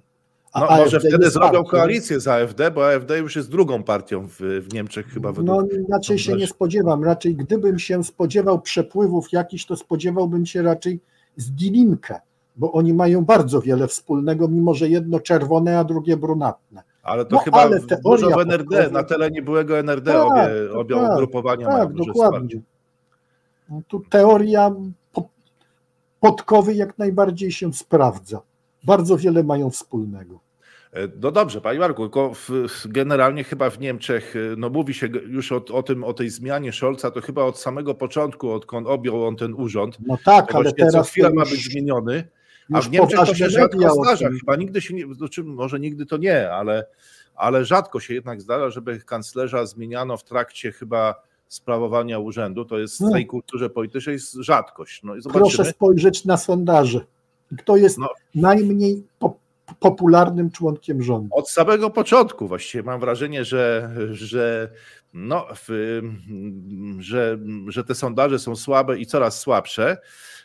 A no, AfD może wtedy zrobią partią. koalicję z AfD, bo AfD już jest drugą partią w, w Niemczech chyba. No raczej się nie spodziewam. Raczej gdybym się spodziewał przepływów jakichś, to spodziewałbym się raczej z Dilinkę bo oni mają bardzo wiele wspólnego, mimo że jedno czerwone, a drugie brunatne. Ale to no, chyba ale dużo w NRD, na terenie byłego NRD tak, obie, obie tak, ugrupowania tak, mają dokładnie. No, tu teoria podkowy jak najbardziej się sprawdza. Bardzo wiele mają wspólnego. E, no dobrze, Panie Marku, tylko w, generalnie chyba w Niemczech, e, no mówi się już o, o, tym, o tej zmianie Scholza, to chyba od samego początku, odkąd objął on ten urząd. No tak, ale teraz co chwila ma być zmieniony. A w Niemczech to się rzadko zdarza. Chyba nigdy się nie, znaczy może nigdy to nie, ale, ale rzadko się jednak zdarza, żeby kanclerza zmieniano w trakcie chyba sprawowania urzędu. To jest w no. tej kulturze politycznej jest rzadkość. No Proszę spojrzeć na sondaże. Kto jest no. najmniej popularnym członkiem rządu? Od samego początku właściwie mam wrażenie, że, że, no, w, że, że te sondaże są słabe i coraz słabsze.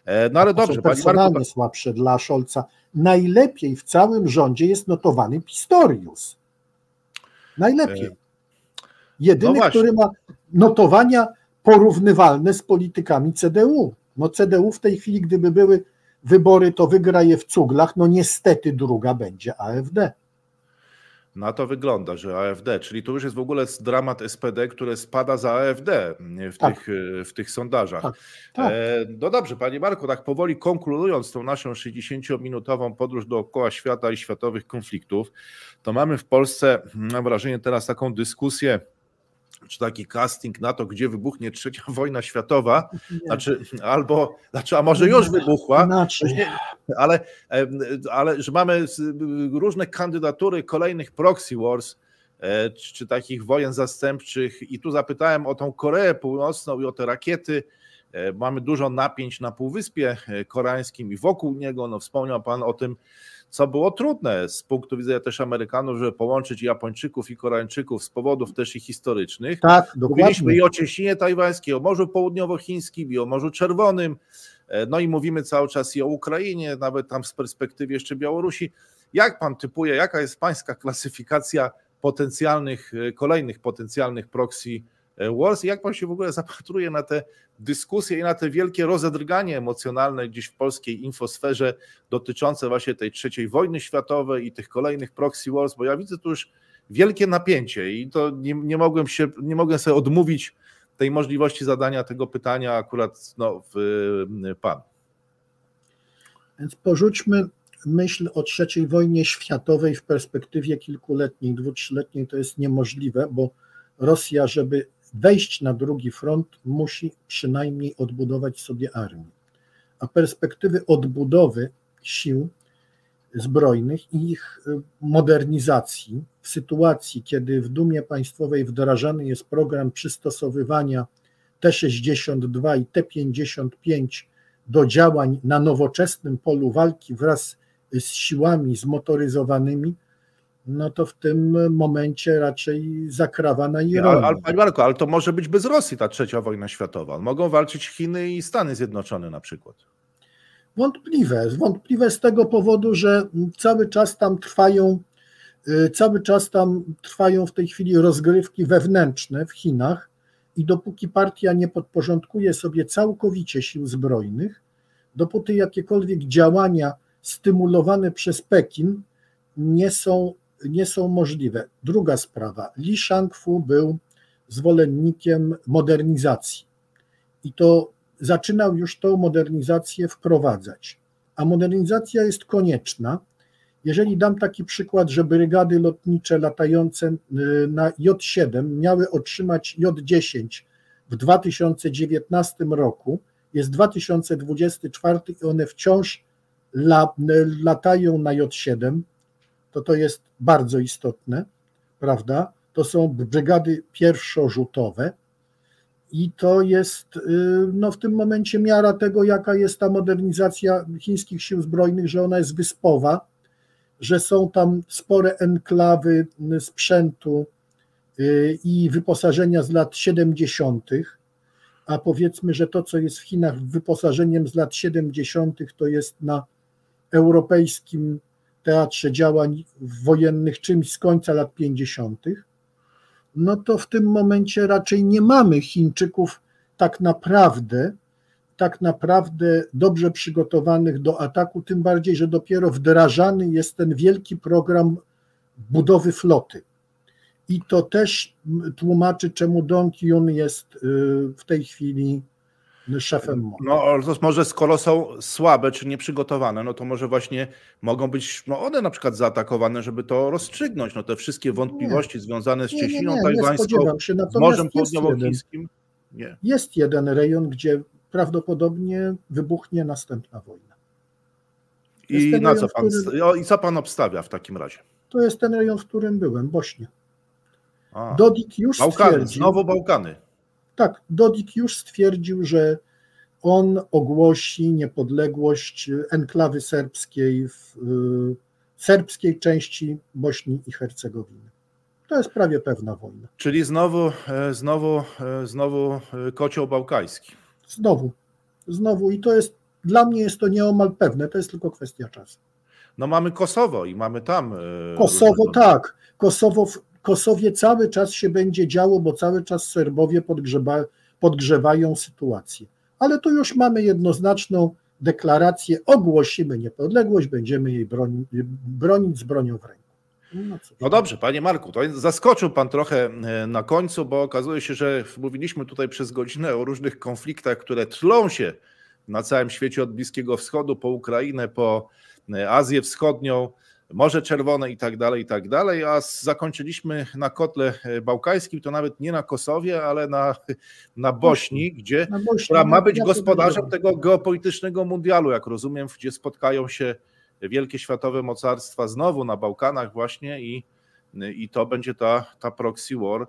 E, no ale dobrze, pani Marku... słabsze dla Scholza. Najlepiej w całym rządzie jest notowany Pistorius. Najlepiej. E, Jedyny, no który ma notowania porównywalne z politykami CDU. No CDU w tej chwili, gdyby były wybory, to wygra je w cuglach. No niestety druga będzie AfD. Na to wygląda, że AfD, czyli to już jest w ogóle dramat SPD, które spada za AfD w, tak. tych, w tych sondażach. Tak. Tak. E, no dobrze, panie Marku, tak powoli konkludując tą naszą 60-minutową podróż dookoła świata i światowych konfliktów, to mamy w Polsce, mam wrażenie, teraz taką dyskusję czy taki casting na to, gdzie wybuchnie trzecia [laughs] wojna światowa, znaczy albo, znaczy, a może już wybuchła, ale, ale że mamy różne kandydatury kolejnych proxy wars, e, czy takich wojen zastępczych. I tu zapytałem o tą Koreę Północną i o te rakiety, e, mamy dużo napięć na Półwyspie Koreańskim i wokół niego, no wspomniał Pan o tym, co było trudne z punktu widzenia też Amerykanów, żeby połączyć Japończyków i Koreańczyków z powodów też i historycznych. Tak, dokładnie. Mówiliśmy i o cieśninie tajwańskiej, o Morzu Południowochińskim, i o Morzu Czerwonym, e, no i mówimy cały czas i o Ukrainie, nawet tam z perspektywy jeszcze Białorusi. Jak pan typuje, jaka jest pańska klasyfikacja potencjalnych, e, kolejnych potencjalnych E, Wars. Jak pan się w ogóle zapatruje na te dyskusje i na te wielkie rozedrganie emocjonalne gdzieś w polskiej infosferze dotyczące właśnie tej trzeciej wojny światowej i tych kolejnych proxy wars, bo ja widzę tu już wielkie napięcie i to nie, nie mogłem się, nie mogłem sobie odmówić tej możliwości zadania tego pytania akurat no, w, pan. Więc porzućmy myśl o trzeciej wojnie światowej w perspektywie kilkuletniej, dwu, trzyletniej to jest niemożliwe, bo Rosja, żeby wejść na drugi front, musi przynajmniej odbudować sobie armię. A perspektywy odbudowy sił zbrojnych i ich y, modernizacji w sytuacji, kiedy w Dumie Państwowej wdrażany jest program przystosowywania T-62 i T-55 do działań na nowoczesnym polu walki wraz z siłami zmotoryzowanymi, no to w tym momencie raczej zakrawa na Ironię. Ale, Panie Marko, ale to może być bez Rosji ta trzecia wojna światowa. Mogą walczyć Chiny i Stany Zjednoczone na przykład. Wątpliwe. Wątpliwe z tego powodu, że cały czas tam trwają, y, cały czas tam trwają w tej chwili rozgrywki wewnętrzne w Chinach i dopóki partia nie podporządkuje sobie całkowicie sił zbrojnych, dopóty jakiekolwiek działania stymulowane przez Pekin nie są nie są możliwe. Druga sprawa. Li Shangfu był zwolennikiem modernizacji i to zaczynał już tą modernizację wprowadzać. A modernizacja jest konieczna. Jeżeli dam taki przykład, że brygady lotnicze latające y, na J7 miały otrzymać J10 w 2019 roku, jest 2024 i one wciąż latają na J7, to to jest bardzo istotne, prawda? To są brygady pierwszorzutowe i to jest y, no, w tym momencie miara tego, jaka jest ta modernizacja chińskich sił zbrojnych, że ona jest wyspowa, że są tam spore enklawy sprzętu y, i wyposażenia z lat 70., a powiedzmy, że to, co jest w Chinach wyposażeniem z lat 70., to jest na europejskim teatrze działań wojennych czymś z końca lat 50., no to w tym momencie raczej nie mamy Chińczyków tak naprawdę, tak naprawdę dobrze przygotowanych do ataku, tym bardziej, że dopiero wdrażany jest ten wielki program budowy floty. I to też tłumaczy, czemu Don Kyun jest y, w tej chwili szefem MON. No to może skoro są słabe czy nieprzygotowane, no to może właśnie mogą być no one na przykład zaatakowane, żeby to rozstrzygnąć. No te wszystkie wątpliwości nie. związane z Cieśniną nie, nie, tajwańską, z Morzem Południowochińskim. Nie. Jest jeden rejon, gdzie prawdopodobnie wybuchnie następna wojna. I, na rejon, co pan, którym... I co pan obstawia w takim razie? To jest ten rejon, w którym byłem, Bośnia. A, Dodik już Bałkany, stwierdził... znowu Bałkany. Tak, Dodik już stwierdził, że on ogłosi niepodległość enklawy serbskiej w y, serbskiej części Bośni i Hercegowiny. To jest prawie pewna wojna. Czyli znowu, e, znowu, e, znowu e, kocioł bałkański. Znowu, znowu i to jest, dla mnie jest to nieomal pewne, to jest tylko kwestia czasu. No mamy Kosowo i mamy tam. Kosowo tak. Kosowo, Kosowie cały czas się będzie działo, bo cały czas Serbowie podgrzewa, podgrzewają sytuację. Ale tu już mamy jednoznaczną deklarację, ogłosimy niepodległość, będziemy jej broni, bronić z bronią w ręku. No, no, dobrze, panie Marku, to zaskoczył pan trochę e, na końcu, bo okazuje się, że mówiliśmy tutaj przez godzinę o różnych konfliktach, które tlą się na całym świecie od Bliskiego Wschodu, po Ukrainę, po e, Azję Wschodnią, Morze Czerwone i tak dalej, i tak dalej, a zakończyliśmy na kotle e, bałkańskim, to nawet nie na Kosowie, ale na, na Bośni, gdzie, na Bośni, która ma być gospodarzem tego geopolitycznego mundialu, jak rozumiem, gdzie spotkają się wielkie światowe mocarstwa znowu na Bałkanach właśnie i, i to będzie ta, ta proxy war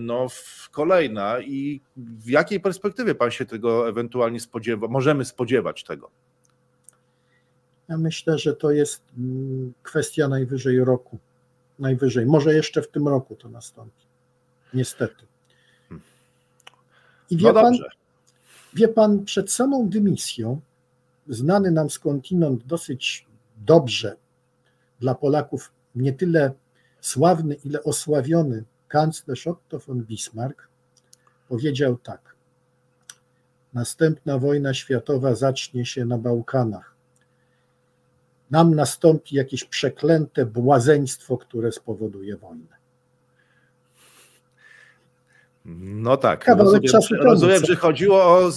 no, kolejna i w jakiej perspektywie pan się tego ewentualnie spodziewa, możemy spodziewać tego? Ja myślę, że to jest mm, kwestia najwyżej roku. Najwyżej. Może jeszcze w tym roku to nastąpi. Niestety. I wie, no pan, wie pan, przed samą dymisją znany nam skądinąd dosyć dobrze dla Polaków nie tyle sławny, ile osławiony kanclerz Otto von Bismarck powiedział tak. Następna wojna światowa zacznie się na Bałkanach. Nam nastąpi jakieś przeklęte błazeństwo, które spowoduje wojnę. No tak, Kawałek rozumiem, rozumiem że chodziło o e,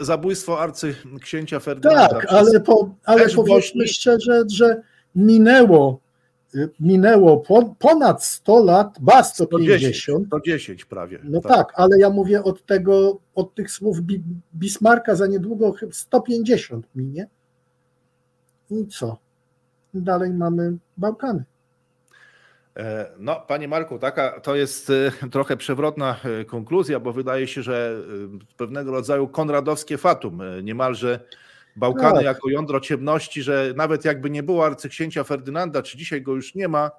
zabójstwo arcyksięcia Ferdynanda. Tak, ale, po, ale powiedzmy szczerze, że minęło, y, minęło ponad 100 lat, ba 150. 110 prawie. No tak. tak. ale ja mówię od tego, od tych słów Bismarka za niedługo 150 minie. I co? Dalej mamy Bałkany. E, no, panie Marku, taka to jest e, trochę przewrotna e, konkluzja, bo wydaje się, że pewnego rodzaju konradowskie fatum, niemalże Bałkany tak. jako jądro ciemności, że nawet jakby nie było arcyksięcia Ferdynanda, czy dzisiaj go już nie ma,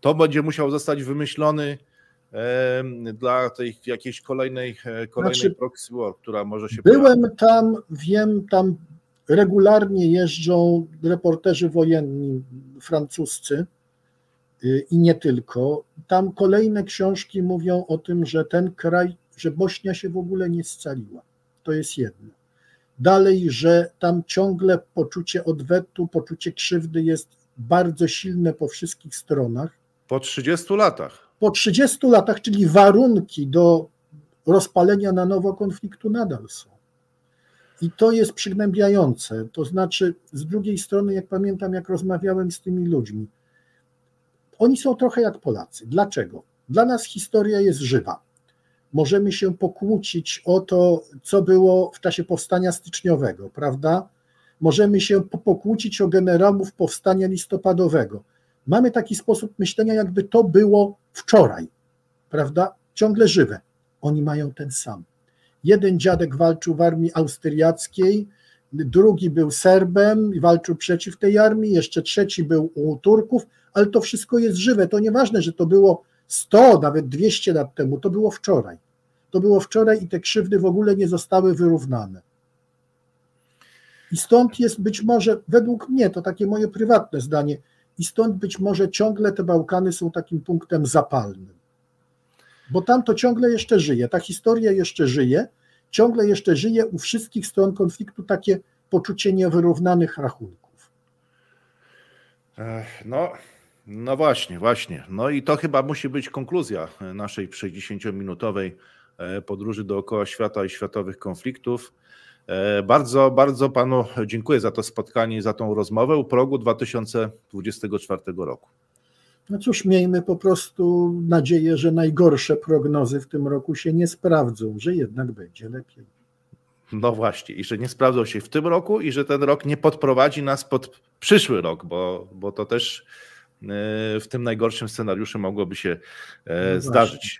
to będzie musiał zostać wymyślony dla tej jakiejś kolejnej, kolejnej znaczy, proxy war, która może się Byłem pojawić. tam, wiem, tam regularnie jeżdżą reporterzy wojenni francuscy, Y, i nie tylko. Tam kolejne książki mówią o tym, że ten kraj, że Bośnia się w ogóle nie scaliła. To jest jedno. Dalej, że tam ciągle poczucie odwetu, poczucie krzywdy jest bardzo silne po wszystkich stronach. Po 30 latach. Po 30 latach, czyli warunki do rozpalenia na nowo konfliktu nadal są. I to jest przygnębiające. To znaczy, z drugiej strony, jak pamiętam, jak rozmawiałem z tymi ludźmi, oni są trochę jak Polacy. Dlaczego? Dla nas historia jest żywa. Możemy się pokłócić o to, co było w czasie powstania styczniowego, prawda? Możemy się pokłócić o generałów powstania listopadowego. Mamy taki sposób myślenia, jakby to było wczoraj, prawda? Ciągle żywe. Oni mają ten sam. Jeden dziadek walczył w armii austriackiej, drugi był Serbem i walczył przeciw tej armii, jeszcze trzeci był u Turków, ale to wszystko jest żywe. To nieważne, że to było 100, nawet 200 lat temu, to było wczoraj. To było wczoraj i te krzywdy w ogóle nie zostały wyrównane. I stąd jest być może, według mnie, to takie moje prywatne zdanie, i stąd być może ciągle te Bałkany są takim punktem zapalnym. Bo tam to ciągle jeszcze żyje, ta historia jeszcze żyje, ciągle jeszcze żyje u wszystkich stron konfliktu takie poczucie niewyrównanych rachunków. No, no właśnie, właśnie. No i to chyba musi być konkluzja naszej 60-minutowej e, podróży dookoła świata i światowych konfliktów. E, bardzo, bardzo panu dziękuję za to spotkanie i za tą rozmowę u progu 2024 roku. No cóż, miejmy po prostu nadzieję, że najgorsze prognozy w tym roku się nie sprawdzą, że jednak będzie lepiej. No właśnie, i że nie sprawdzą się w tym roku, i że ten rok nie podprowadzi nas pod przyszły rok, bo, bo to też e, w tym najgorszym scenariuszu mogłoby się e, no zdarzyć.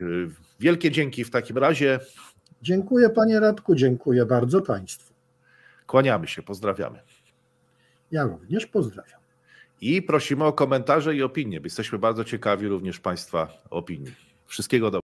Wielkie dzięki w takim razie. Dziękuję panie Radku, dziękuję bardzo państwu. Kłaniamy się, pozdrawiamy. Ja również pozdrawiam. I prosimy o komentarze i opinie, jesteśmy bardzo ciekawi również Państwa opinii. Wszystkiego dobrego.